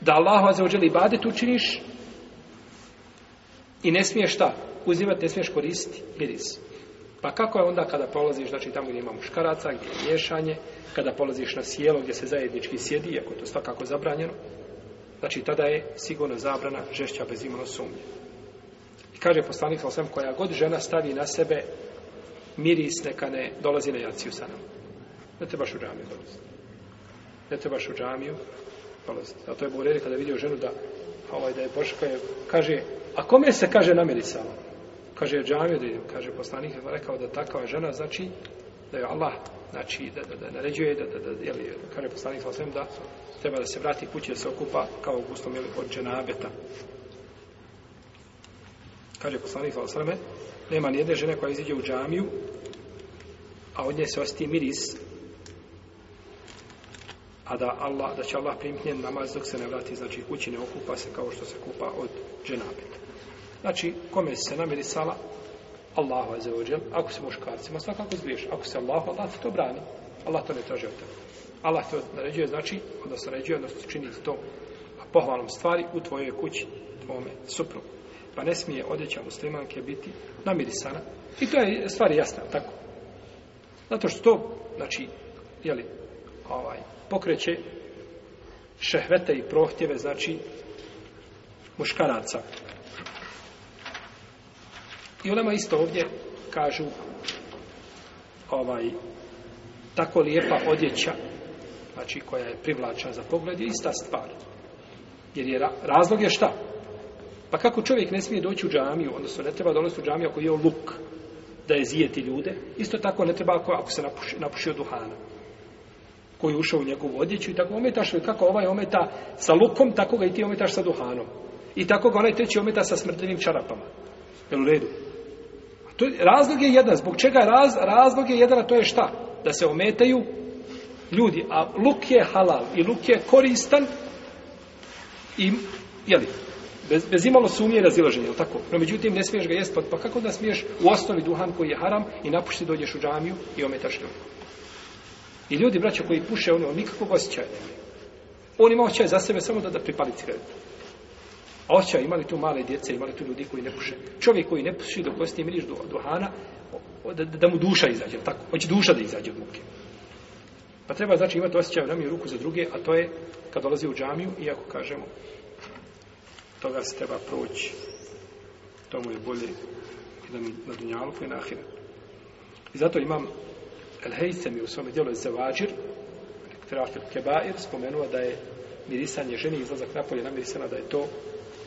da Allah vas ođeli badet učiniš i ne smiješ šta? Uzimati, ne smiješ koristiti mirisu. Pa kako je onda kada polaziš, znači tamo gdje ima muškaraca, gdje je mješanje, kada polaziš na sjelo gdje se zajednički sjedi, ako je to svakako zabranjeno, znači tada je sigurno zabrana žešća bez imano sumnje. I kaže poslanik sa osvijem, koja god žena stavi na sebe miris neka ne dolazi na jaciju sa nama. Ne trebaš u džamiju dolaziti. Ne trebaš u džamiju dolaziti. A to je Buhreri kada vidio ženu da, ovaj, da je Božka je, kaže, a kome se kaže namirisala? kaže Džavid, kaže poslanik, rekao da takva žena znači da je Allah znači da, da, da naređuje, da, da, da, da, jeli, kaže poslanik sa da treba da se vrati kući da se okupa kao u gustom jeli, od dženabeta. Kaže poslanik sa osvrame, nema nijedne žene koja iziđe u džamiju, a od nje se osti miris, a da, Allah, da će Allah primiti njen namaz dok se ne vrati, znači kući ne okupa se kao što se kupa od dženabeta. Znači, kome se namiri sala? Allahu azzawajal. Ako se muškarcima, svakako zgriješ. Ako se Allahu, Allah ti to brani. Allah to ne traže od tebe. Allah te naređuje, znači, odnosno naređuje, odnosno čini to pohvalnom stvari u tvojoj kući, tvome suprugu. Pa ne smije odjeća muslimanke biti namirisana. I to je stvar jasna, tako. Zato što to, znači, jeli, ovaj, pokreće šehvete i prohtjeve, znači, muškaraca. I ulema isto ovdje kažu ovaj tako lijepa odjeća znači koja je privlačna za pogled je ista stvar. Jer je razlog je šta? Pa kako čovjek ne smije doći u džamiju, odnosno ne treba dolaziti u džamiju ako je luk da je zijeti ljude, isto tako ne treba ako, ako se napuši, napušio duhana koji je ušao u njegovu odjeću i tako ometaš li kako ovaj ometa sa lukom, tako ga i ti ometaš sa duhanom. I tako ga onaj treći ometa sa smrtljivim čarapama. Jel u redu? To, razlog je jedan, zbog čega raz, razlog je jedan, a to je šta? Da se ometaju ljudi, a luk je halal i luk je koristan i, jeli, bez, bez imalo sumnje i razilaženje, je tako? No, međutim, ne smiješ ga jesti, pa, pa kako da smiješ u osnovi duhan koji je haram i napušti dođeš u džamiju i ometaš ljudi? I ljudi, braćo, koji puše, oni imaju nikakvog osjećaja. Oni imaju osjećaj za sebe samo da, da pripali cigaretu. Oća, imali tu male djece, imali tu ljudi koji ne puše. Čovjek koji ne puši, dok osti miriš duhana, da, da mu duša izađe, tako? Hoće duša da izađe od muke. Pa treba, znači, imati osjećaj vremenu ruku za druge, a to je kad dolazi u džamiju, iako kažemo, toga se treba proći. Tomu je bolje da mi na dunjalu koji pa je na ahiret. I zato imam El Heysemi u svome dijelu Zevađir, Trafil Kebair, spomenuo da je mirisanje ženi izlazak napolje namirisana, da je to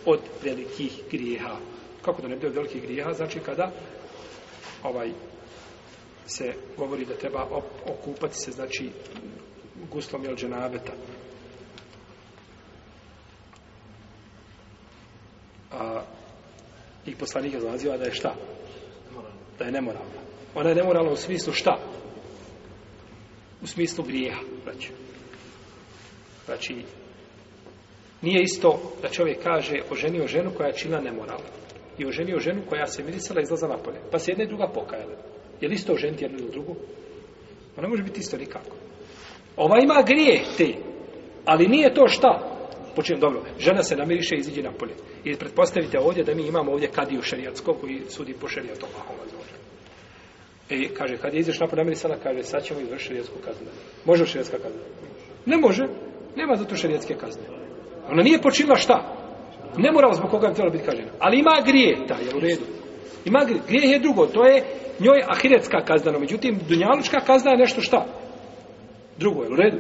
od velikih grijeha. Kako da ne bude od velikih grijeha? Znači kada ovaj se govori da treba op, okupati se znači guslom jel dženabeta. A i poslanik je zaziva da je šta? Da je nemoralna. Ona je nemoralna u smislu šta? U smislu grijeha. Znači, znači Nije isto da čovjek kaže oženio ženu koja je čila nemoral i oženio ženu koja se mirisala i izlaza napolje. Pa se jedna i druga pokajale. Je li isto oženiti jednu ili drugu? Ma pa ne može biti isto nikako. Ova ima grije te, ali nije to šta. Počinjem dobro. Žena se namiriše i iziđe napolje. I pretpostavite ovdje da mi imamo ovdje kadiju šarijatsko koji sudi po šarijatom. E, kaže, kad je izaš napolje namirisala, kaže, sad ćemo izvršiti šarijatsku kaznu. Može šarijatska kazna? Ne može. Nema zato šarijatske kazne. Ona nije počinila šta? Ne mora zbog koga je biti kažena. Ali ima grije, ta je u redu. Ima grije, je drugo, to je njoj ahiretska kazna, no međutim, dunjalučka kazna je nešto šta? Drugo je u redu.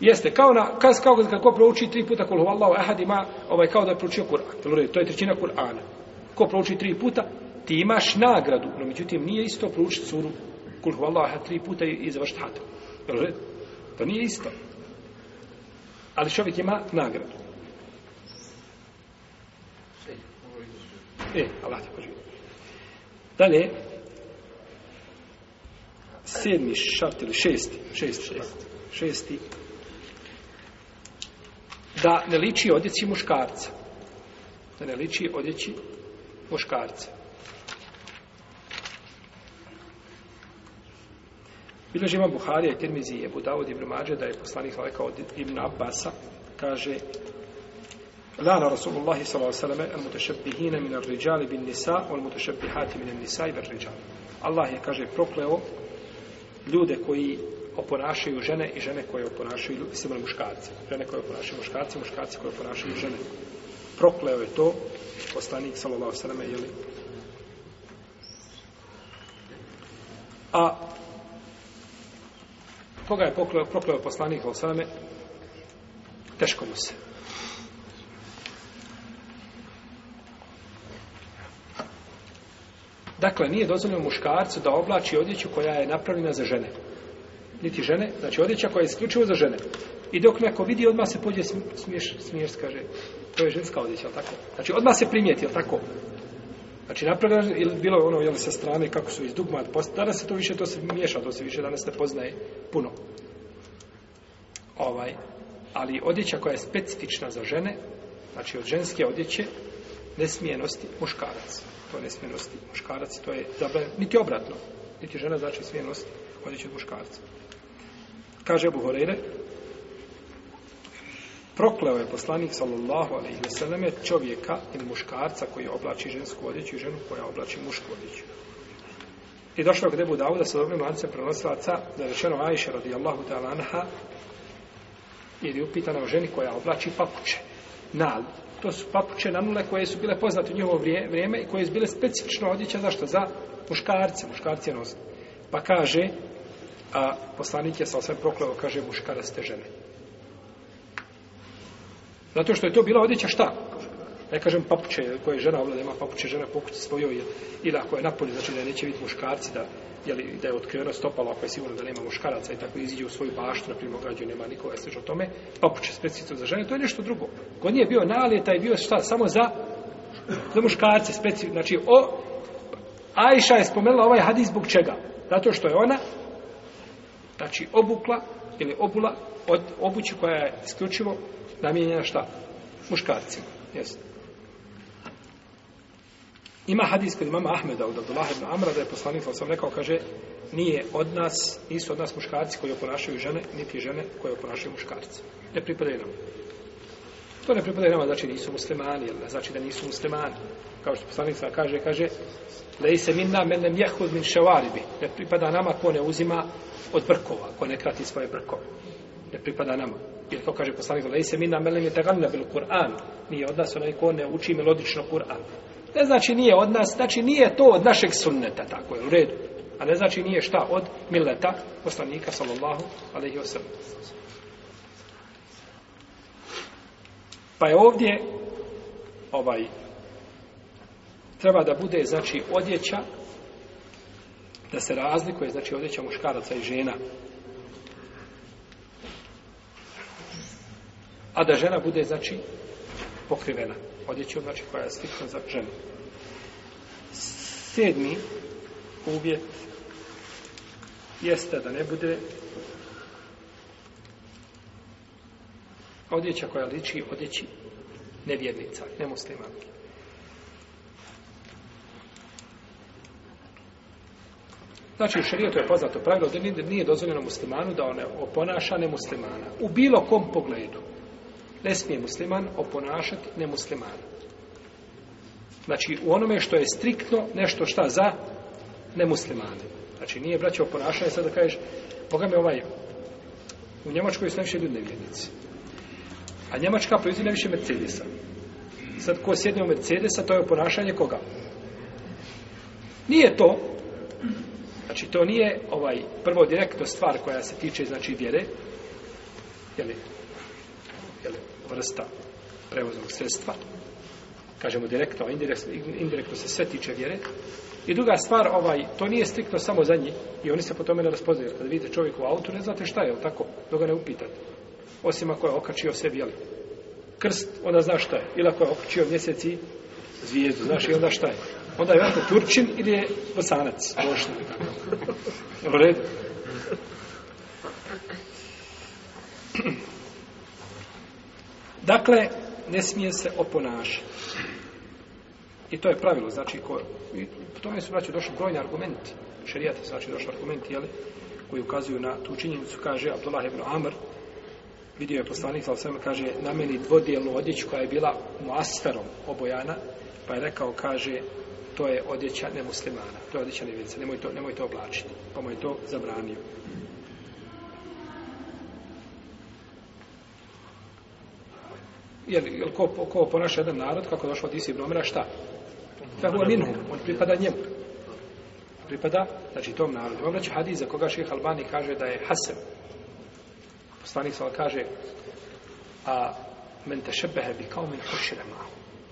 Jeste, kao na, kas, kao kad ko prouči tri puta kol huvallahu ehad ima, ovaj, kao da je proučio Kur'an. U redu, to je trećina Kur'ana. Ko prouči tri puta, ti imaš nagradu, no međutim, nije isto proučiti suru kul huvallaha tri puta i završit hatu. To nije isto. Ali čovjek ima nagradu. E, Allah te pođe. Dalje, sedmi šart ili šesti, šesti, šesti, šesti, da ne liči odjeći muškarca. Da ne liči odjeći muškarca. Bileži ima Buharija i Tirmizi i Ebu Dawud ibn Mađe da je poslanik Laleka od Ibn Abasa kaže Lana Rasulullah s.a.v. al mutešabihine min ar riđali bin nisa al mutešabihati min ar nisa i bin riđali Allah je kaže prokleo ljude koji oponašaju žene i žene koje oponašaju simbole muškarci žene koje oponašaju muškarci muškarci koje oponašaju žene prokleo je to poslanik s.a.v. jeli a Koga je pokleo, prokleo poslanik o osaname? Teško mu se. Dakle, nije dozvoljeno muškarcu da oblači odjeću koja je napravljena za žene. Niti žene, znači odjeća koja je isključivo za žene. I dok neko vidi, odmah se pođe smiješ, smiješ, kaže, to je ženska odjeća, ali tako? Znači, odmah se primijeti, ali tako? Znači, napravljena je, bilo je ono, jel, sa strane, kako su iz dugma, danas se to više, to se miješa, to se više danas ne poznaje puno. Ovaj, ali odjeća koja je specifična za žene, znači od ženske odjeće, ne smije nositi muškarac. To ne smije nositi muškarac, to je zabranjeno, niti obratno, niti žena znači smije nositi odjeću od muškarca. Kaže Abu Horeire, Prokleo je poslanik sallallahu alejhi ve selleme čovjeka ili muškarca koji oblači žensku odjeću i ženu koja oblači mušku odjeću. I došlo kada Abu Dauda sa dobrim lancem prenosilaca da je rečeno Ajša radijallahu ta'ala anha ili upitana o ženi koja oblači papuče. Na, to su papuče nanule koje su bile poznate u njihovo vrijeme i koje su bile specifično odjeća zašto? Za muškarce, muškarci nosi. Pa kaže, a poslanik je sa osvijem prokleo, kaže muškaraste žene. Zato što je to bila odjeća šta? Ne kažem papuče koje žena ovdje ima papuče žena pokuće svoju ili ako je napolje, znači da neće biti muškarci da je da je otkrivena stopala ako je sigurno da nema muškaraca i tako iziđe u svoju baštu na primog gađu nema nikoga sveš o tome papuče specifično za žene to je nešto drugo ko nije bio na ali taj bio šta samo za za muškarce specifično znači o Ajša je spomenula ovaj hadis zbog čega zato što je ona znači obukla ili obula od obuće koja je isključivo namijenjena šta? Muškarcima. Jesi. Ima hadis kod imama Ahmeda od Abdullah ibn Amra da je poslanik, sam rekao, kaže nije od nas, nisu od nas muškarci koji oponašaju žene, niti žene koje oponašaju muškarci. Ne pripadaju nam. To ne pripadaju nama, znači nisu muslimani, jel? znači da nisu muslimani. Kao što poslanik kaže, kaže da i se minna menem jehud min ševaribi. Ne pripada nama ko ne uzima od brkova, ko ne krati svoje brkove ne pripada nama. Jer to kaže poslanik, da se mi na meleni tagana bil Kur'an. Nije od nas onaj ko ne uči melodično Kur'an. Ne znači nije od nas, znači nije to od našeg sunneta, tako je, u redu. A ne znači nije šta od mileta poslanika, sallallahu alaihi wa sallam. Pa je ovdje, ovaj, treba da bude, znači, odjeća, da se razlikuje, znači, odjeća muškaraca i žena. a da žena bude, znači, pokrivena odjećom, znači, koja je slična za ženu. Sedmi uvjet jeste da ne bude odjeća koja liči odjeći nevjernica, nemuslimanke. Znači, u šarijetu je poznato pravilo da nije dozvoljeno muslimanu da one oponaša nemuslimana. U bilo kom pogledu, ne smije musliman oponašati nemuslimana. Znači, u onome što je striktno, nešto šta za nemuslimane. Znači, nije braće oponašanje, sad da kažeš, Boga me ovaj, u Njemačkoj su najviše ljudne vjednici. A Njemačka proizvi najviše Mercedesa. Sad, ko sjedne u Mercedesa, to je oponašanje koga? Nije to, znači, to nije ovaj prvo direktno stvar koja se tiče, znači, vjere, jel'i, vrsta prevoznog sredstva. Kažemo direktno, indirektno, indirektno se sve tiče vjere. I druga stvar, ovaj, to nije striktno samo za njih i oni se po tome ne raspoznaju. Kada vidite čovjek u autu, ne znate šta je, ali tako, da ga ne upitate. Osim ako je okačio sebi, jel? Krst, onda zna šta je. Ili ako je okačio mjesec i zvijezdu, znaš i onda šta je. Onda je vjerojatno Turčin ili je Bosanac. Bošnji. Jel u redu? Dakle, ne smije se oponašati. I to je pravilo, znači, ko, i po tome su, braću, došli brojni argumenti, šarijata, znači, došli argumenti, jeli, koji ukazuju na tu činjenicu, kaže Abdullah ibn Amr, vidio je poslanik, ali sam kaže, na meni dvodijelnu odjeću koja je bila muasferom obojana, pa je rekao, kaže, to je odjeća nemuslimana, to je odjeća nevjenica, nemoj to, nemoj to oblačiti, pa mu je to zabranio. Mm -hmm. jer jel ko ko ponaša jedan narod kako došao od Isib Romera šta Fahu minhu, on pripada njemu. Pripada, znači, tom narodu. Imam reći hadis za koga šeheh Albani kaže da je Hasem. Poslanik sal kaže a men te šebehe bi kao min hošire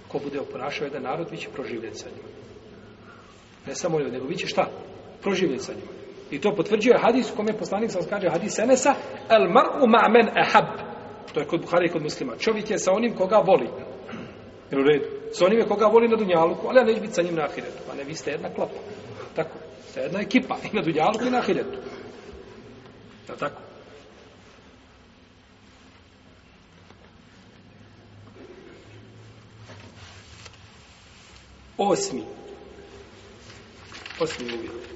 Ko bude oponašao jedan narod, bit će proživljen sa njima. Ne samo ljudi, nego bit će šta? Proživljen sa njima. I to potvrđuje hadis u kome poslanik sal kaže hadis Enesa el mar'u ma'men ehab što je kod Buhari i kod muslima. Čovjek je sa onim koga voli. Jer u redu. Sa onim je koga voli na Dunjaluku, ali ja neću biti sa njim na Ahiretu. Pa ne, vi ste jedna klapa. Tako. Ste jedna ekipa. I na Dunjaluku i na Ahiretu. Je tako? Osmi. Osmi uvjet.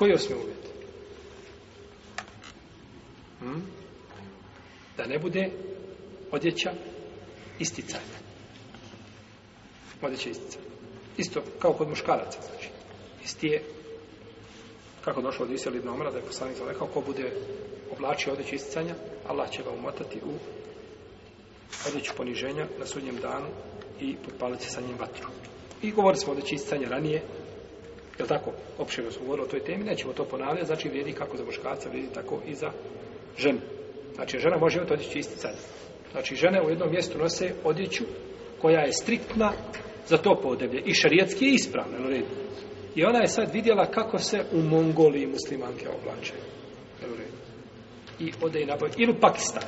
Koji je osmi uvjet? Hmm? Da ne bude odjeća isticanja. Odjeća isticanja. Isto kao kod muškaraca, znači. Isti je, kako došlo od Isra Libna Omara, da je poslanik za rekao, ko bude oblačio odjeću isticanja, Allah će ga umotati u odjeću poniženja na sudnjem danu i potpaliti sa njim vatru. I govorili smo odjeći isticanja ranije, Je tako? Opšivno smo govorili o toj temi, nećemo to ponavljati, znači vrijedi kako za muškarca, vrijedi tako i za ženu. Znači, žena može imati odjeću isti sad. Znači, žene u jednom mjestu nose odjeću koja je striktna za to podeblje. I šarijetski je ispravna, jel redu? I ona je sad vidjela kako se u Mongoliji muslimanke oblačaju. Jel redu? I ode i nabavi. Ili u Pakistan.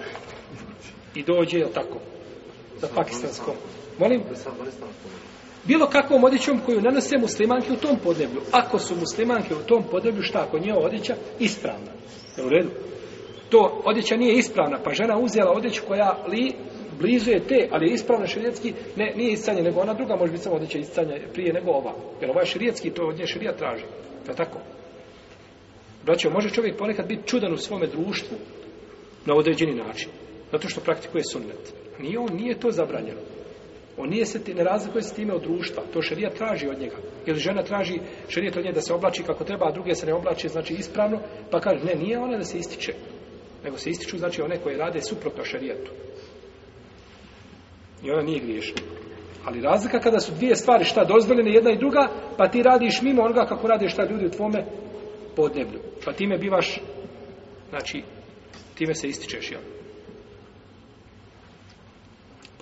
I dođe, jel tako? Za pakistansko. Molim? Za pakistansko bilo kakvom odjećom koju nanose muslimanke u tom podneblju. Ako su muslimanke u tom podneblju, šta ako nije odjeća ispravna? Je u redu? To odjeća nije ispravna, pa žena uzela odjeću koja li blizu je te, ali je ispravna širijetski, ne, nije iscanje, nego ona druga može biti samo odjeća iscanja prije nego ova. Jer ova je širijetski, to od nje širija traži. Da tako? Braćo, može čovjek ponekad biti čudan u svome društvu na određeni način, zato što praktikuje sunnet. Nije on, nije to zabranjeno. On nije se ne razlikuje se time od društva. To šerija traži od njega. Ili žena traži šerijet od njega da se oblači kako treba, a druge se ne oblači, znači ispravno, pa kaže, ne, nije ona da se ističe. Nego se ističu, znači, one koje rade suprotno šerijetu. I ona nije griješna. Ali razlika kada su dvije stvari šta dozvoljene jedna i druga, pa ti radiš mimo onoga kako radiš šta ljudi u tvome podneblju. Pa time bivaš, znači, time se ističeš, jel? Ja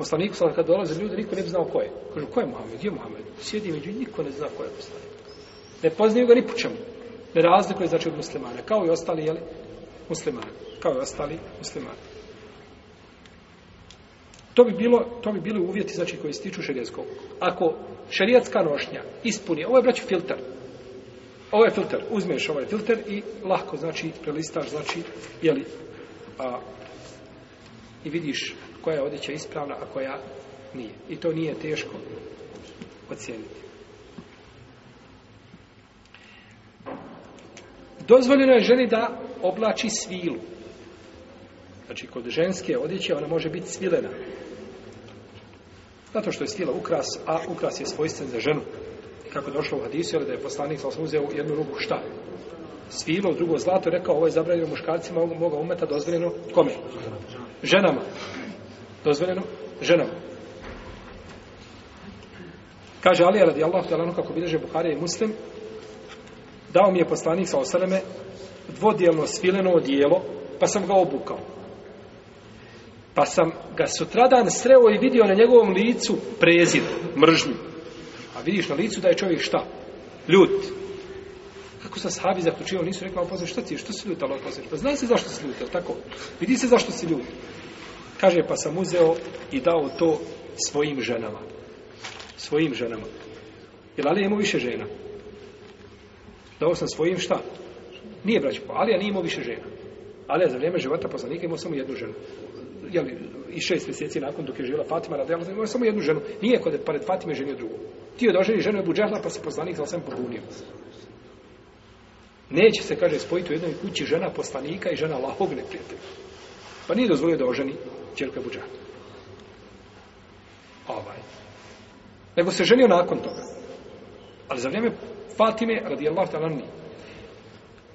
poslaniku sada kad dolaze ljudi, niko ne bi znao ko je. Kažu, ko je Muhammed? Gdje je Muhammed? Sjedi među njih, niko ne zna ko je poslanik. Ne poznaju ga ni po čemu. Ne razlikuje znači od muslimana, kao i ostali, jeli, muslimani. Kao i ostali muslimani. To bi bilo, to bi bili uvjeti, znači, koji stiču šarijetskog. Ako šarijetska nošnja ispuni, ovo je, braću, filter. Ovo je filter. Uzmeš ovaj filter i lahko, znači, prelistaš, znači, jeli, a, i vidiš koja je odjeća ispravna, a koja nije. I to nije teško ocijeniti. Dozvoljeno je ženi da oblači svilu. Znači, kod ženske odjeće ona može biti svilena. Zato što je svila ukras, a ukras je svojstven za ženu. I kako je došlo u hadisu, da je poslanik sa osam uzeo jednu rugu šta? Svilo, drugo zlato, rekao, ovo je zabranjeno muškarcima, mogu umeta dozvoljeno kome? Ženama dozvoljeno ženama. Kaže Alija radijallahu ta'ala ono kako bilježe Buharija i Muslim, dao mi je poslanik sa osaleme dvodijelno svileno odijelo, pa sam ga obukao. Pa sam ga sutradan sreo i vidio na njegovom licu prezir, mržnju. A vidiš na licu da je čovjek šta? Ljut. Kako sa sahabi zaključio, nisu rekla, pa što ti, što si ljutalo, pa znaj se zašto si ljutalo, tako? Vidi se zašto si ljutalo. Kaže, pa sam uzeo i dao to svojim ženama. Svojim ženama. Jer Alija imao više žena. Dao sam svojim šta? Nije braći, pa Alija nije imao više žena. Alija za vrijeme života poslanika imao samo jednu ženu. Jel, I šest mjeseci nakon dok je živjela Fatima, radijala, imao samo jednu ženu. Nije kod pared Fatime ženio drugu. Ti je doželi ženu je buđahla, pa se poslanik za sam pobunio. Neće se, kaže, spojiti u jednoj kući žena poslanika i žena lahog neprijatelja. Pa nije dozvolio da oženi Čerka Buđahla. Ovaj. Nego se ženio nakon toga. Ali za vrijeme Fatime, radijallahu ta'ala, nije.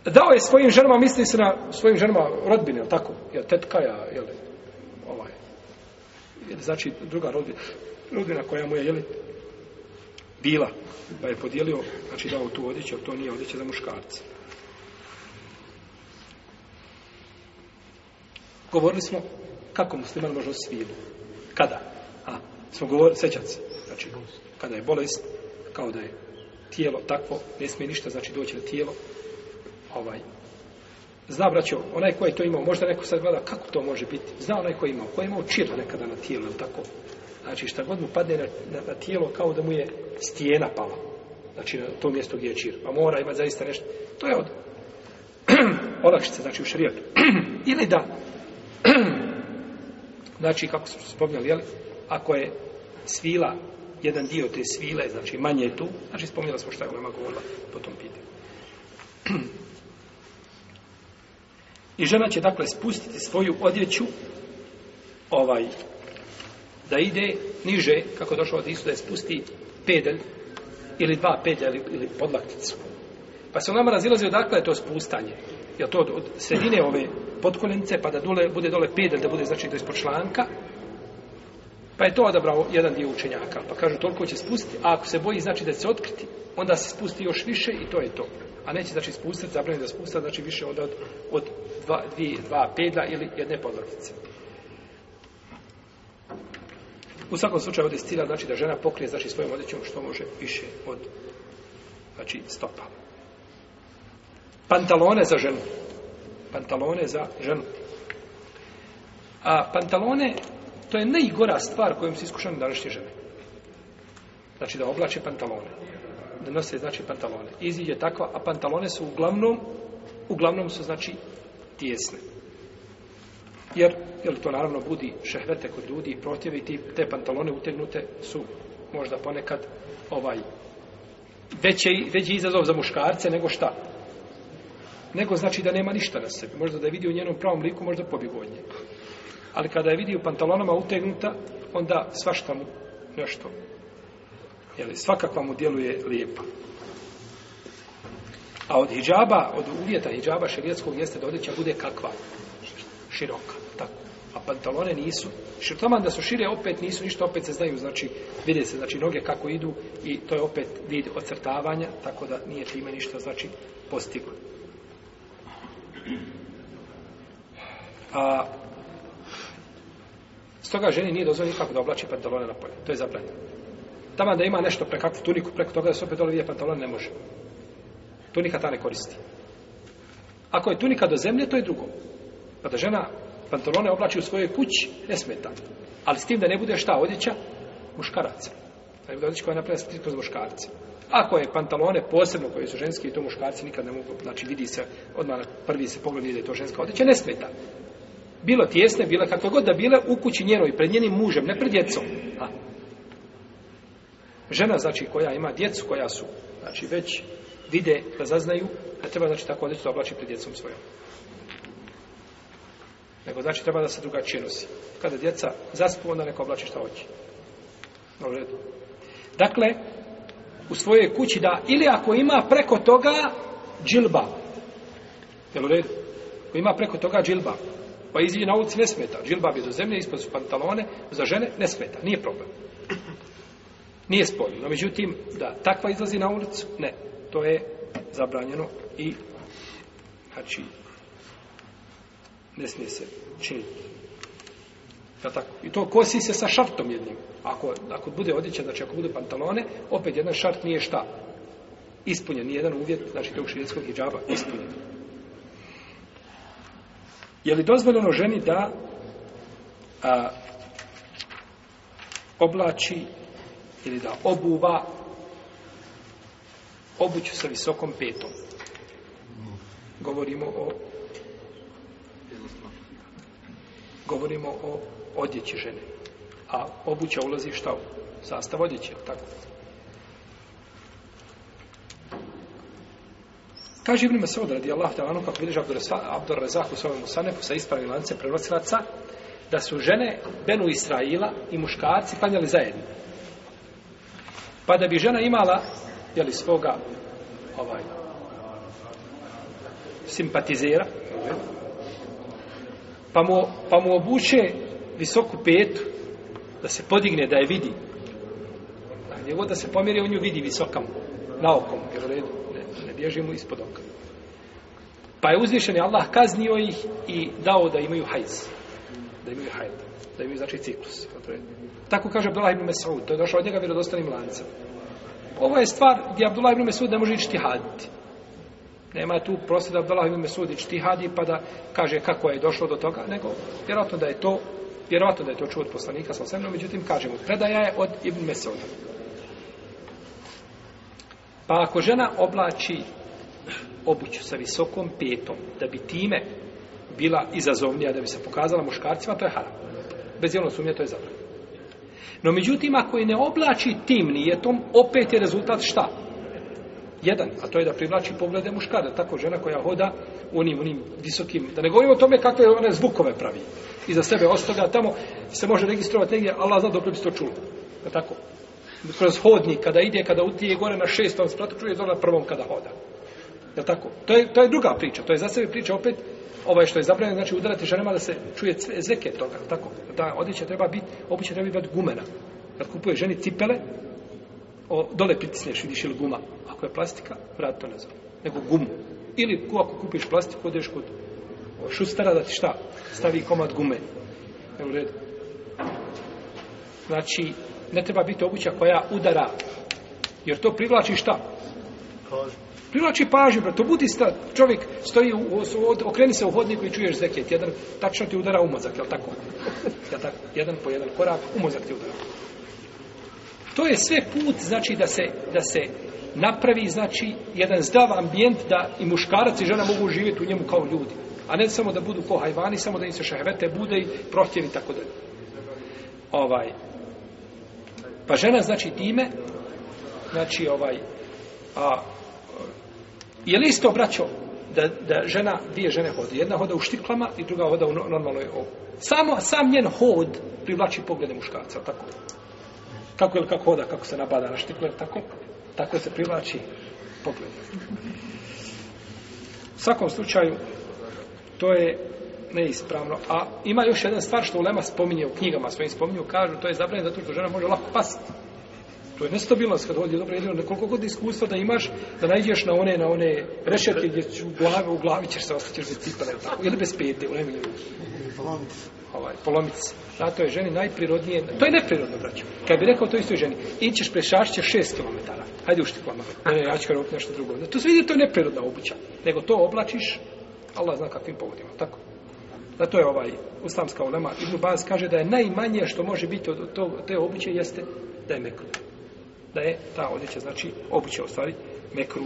Dao je svojim ženama, misli se na svojim ženama rodbine, je tako? Je tetka, ja, je li, ovaj, je znači druga rodbina, rodbina koja mu je, je li, bila, pa je podijelio, znači dao tu odjeću, to nije odjeća za muškarce. Govorili smo kako musliman može osjetiti? Kada? A, smo govorili, sećat se. Znači, kada je bolest, kao da je tijelo takvo, ne smije ništa, znači doći na tijelo. Ovaj. Zna, braćo, onaj ko je to imao, možda neko sad gleda, kako to može biti? Zna onaj ko je imao, ko je imao čir nekada na tijelo, ili tako? Znači, šta god mu padne na, na, na tijelo, kao da mu je stijena pala. Znači, na to mjesto gdje je čir. Pa mora imati zaista nešto. To je od olakšice, znači u šarijetu. ili da Znači, kako smo spominjali, jel? ako je svila, jedan dio te svile, znači manje je tu, znači spominjali smo šta je ulema govorila po tom pitanju. I žena će dakle spustiti svoju odjeću ovaj da ide niže, kako je došlo od Isu, da je spusti pedelj ili dva pedelja ili, ili podlakticu. Pa se u nama razilazi odakle je to spustanje je to od, od sredine ove podkoljenice, pa da dole, bude dole pedel, da bude znači do ispod članka, pa je to odabrao jedan dio učenjaka, pa kažu toliko će spustiti, a ako se boji znači da se otkriti, onda se spusti još više i to je to. A neće znači spustiti, zabrani da spusta, znači više od, od, od dva, dvije, dva pedla ili jedne podlatice. U svakom slučaju ovdje stila znači da žena pokrije znači svojom odjećom što može više od znači stopala pantalone za ženu. Pantalone za ženu. A pantalone, to je najgora stvar kojom se iskušano današnje žene. Znači da oblače pantalone. Da nose, znači, pantalone. Izid je takva, a pantalone su uglavnom, uglavnom su, znači, tijesne. Jer, jel to naravno budi šehvete kod ljudi i protjevi, te pantalone utegnute su možda ponekad ovaj veći, veći izazov za muškarce nego šta? nego znači da nema ništa na sebi. Možda da je vidio u njenom pravom liku, možda pobjegu od nje. Ali kada je vidio pantalonama utegnuta, onda svašta mu nešto. Jeli, svakakva mu djeluje lijepa. A od hijjaba, od uvjeta hijjaba šarijetskog jeste da odjeća bude kakva? Široka. Tako. A pantalone nisu. Širtoman da su šire opet nisu ništa, opet se znaju, znači vidje se, znači noge kako idu i to je opet vid ocrtavanja, tako da nije time ništa, znači postiguje. A, stoga ženi nije dozvoljeno nikako da oblači pantalone na polje. To je zabranjeno. Tamo da ima nešto prekakvu tuniku, preko toga da se opet dole vidje pantalone, ne može. Tunika ta ne koristi. Ako je tunika do zemlje, to je drugo. Pa da žena pantalone oblači u svojoj kući, ne smeta. Ali s tim da ne bude šta odjeća? Muškaraca. Da je odjeća koja je napravljena sa tri kroz muškarca. Ako je pantalone posebno koje su ženske i to muškarci nikad ne mogu, znači vidi se odmah na prvi se pogled vidi da je to ženska odjeća, ne smeta. Bilo tjesne, bila kako god da bila u kući njenoj pred njenim mužem, ne pred djecom. A. Žena znači koja ima djecu koja su znači već vide da zaznaju, a treba znači tako odjeću da oblači pred djecom svojom. Nego znači treba da se drugačije nosi. Kada djeca zaspu, onda neko oblači šta hoće. Dobro, redu. Dakle, u svojoj kući da, ili ako ima preko toga džilba. Jel u redu? Ako ima preko toga džilba, pa izi na ulici ne smeta. Džilba bi do zemlje, ispod su pantalone, za žene ne smeta. Nije problem. Nije spojno. No, međutim, da takva izlazi na ulicu, ne. To je zabranjeno i znači ne smije se činiti. Ja tako? I to kosi se sa šartom jednim. Ako, ako bude odjeća, znači ako bude pantalone, opet jedan šart nije šta? Ispunjen, nije jedan uvjet, znači tog širijetskog hijjaba, ispunjen. Je li dozvoljeno ženi da a, oblači ili da obuva obuću sa visokom petom? Govorimo o govorimo o odjeći žene. A obuća ulazi šta u sastav odjeće, tako. Kaže Ibn Mesud radi Allah te lanu, kako vidiš Abdur Razak u svojom usanefu sa ispravim lancem prenosilaca, da su žene Benu Israila i muškarci klanjali zajedno. Pa da bi žena imala jeli, svoga ovaj, simpatizera, pa mu, pa mu obuće visoku petu, da se podigne, da je vidi. A nego da se pomjeri, on ju vidi visokom, na okom, jer ne, ne bježi mu ispod oka. Pa je uzvišen je Allah kaznio ih i dao da imaju hajz. Da imaju hajz. Da imaju znači ciklus. Tako kaže Abdullah ibn Mesud. To je došao od njega vjerodostanim lancem. Ovo je stvar gdje Abdullah ibn Mesud ne može ići haditi. Nema tu prosto da Abdullah ibn Mesud ići hadi pa da kaže kako je došlo do toga. Nego vjerojatno da je to Vjerovatno da je to čuo od poslanika sa osemnom, međutim, kažemo, predaja je od Ibn Mesoda. Pa ako žena oblači obuću sa visokom petom, da bi time bila izazovnija, da bi se pokazala muškarcima, to je haram. Bez jednog sumnje, to je zabranjeno. No, međutim, ako je ne oblači tim nijetom, opet je rezultat šta? Jedan, a to je da privlači poglede muškara, tako žena koja hoda onim, onim visokim, da ne govorimo o tome kakve one zvukove pravi i za sebe ostavlja tamo i se može registrovati negdje, Allah zna dok bi se to čulo. Je tako? Kroz hodnik, kada ide, kada utije gore na šestom spratu, čuje zona prvom kada hoda. Je tako? To je, to je druga priča, to je za sebe priča opet, ovaj što je zabranjeno, znači udarati ženama da se čuje zveke toga, je tako? Da odjeća treba biti, običe treba biti gumena. Kad kupuje ženi cipele, o, dole pritisneš, vidiš ili guma. Ako je plastika, vrat to ne zove. Nego gumu. Ili ako kupiš plastiku, odeš kod šustara da ti šta? Stavi komad gume. Evo red. Znači, ne treba biti obuća koja udara. Jer to privlači šta? Privlači pažnju, bro. To budi sta, čovjek stoji, u, u, od, okreni se u hodniku i čuješ zeket. Jedan, tačno ti udara u mozak, jel tako? Jel tako? Jedan po jedan korak, u mozak ti udara. To je sve put, znači, da se, da se napravi, znači, jedan zdav ambijent da i muškarac i žena mogu živjeti u njemu kao ljudi. A ne samo da budu ko hajvani, samo da im se šehvete bude i prohtjevi tako da. Ovaj. Pa žena znači time, znači ovaj, a, je li isto braćo da, da žena, dvije žene hode, jedna hoda u štiklama i druga hoda u normalnoj ovu. Samo, sam njen hod privlači poglede muškarca, tako. Kako je li kako hoda, kako se nabada na štikler, tako, tako se privlači pogled. U svakom slučaju, To je neispravno. A ima još jedna stvar što Ulema spominje u knjigama, svojim spominju, kažu, to je zabranjeno zato što žena može lako pasiti. To je nestabilnost kad ovdje dobro jedino, koliko god iskustva da imaš, da najdeš na one, na one rešetke gdje ću glave, u glavi ćeš se ostati bez cipale, tako, ili bez pete, u nemilju. Ovaj, polomic. Na to je ženi najprirodnije, to je neprirodno, braću. Kad bi rekao to istoj ženi, ićeš prešašće šest kilometara, hajde ušti kvama, ne, ne, ja ću kada nešto drugo. Na to se vidi, to je neprirodna obuća, nego to oblačiš, Allah zna kakvim povodima, tako? Zato je ovaj islamska ulema Ibn Baz kaže da je najmanje što može biti od tog, te obuće jeste da je mekru. Da je ta odjeća, znači obuće ostvari mekru.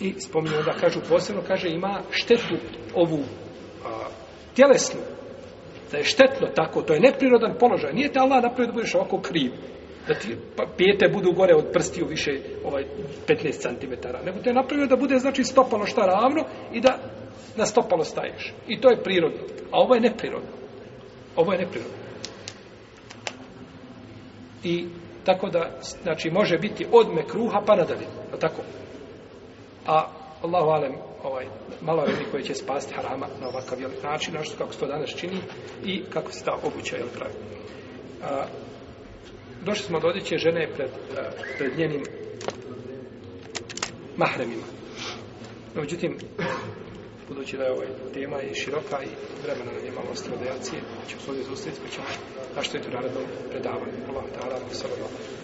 I spominje da kažu posebno, kaže ima štetu ovu a, tjelesnu. Da je štetno tako, to je neprirodan položaj. Nije te Allah napravio da budeš ovako kriv. Da ti pa, pijete budu gore od prstiju više ovaj 15 cm. Nego te je napravio da bude znači stopalo šta ravno i da na stopalo staješ. I to je prirodno. A ovo je neprirodno. Ovo je neprirodno. I tako da, znači, može biti odme kruha pa nadalje. A tako. A Allahu alem, ovaj, malo je koji će spasti harama na ovakav jel, način, na što kako se to danas čini i kako se ta obuća jel, pravi. A, došli smo do odjeće žene pred, a, pred njenim mahremima. No, međutim, budući da je ovaj tema i široka i vremena nam je malo ostalo da jacije, pa ću se ovdje zustaviti, pa ćemo naštiti u narednom predavanju. Allah, ta'ala, salam, salam.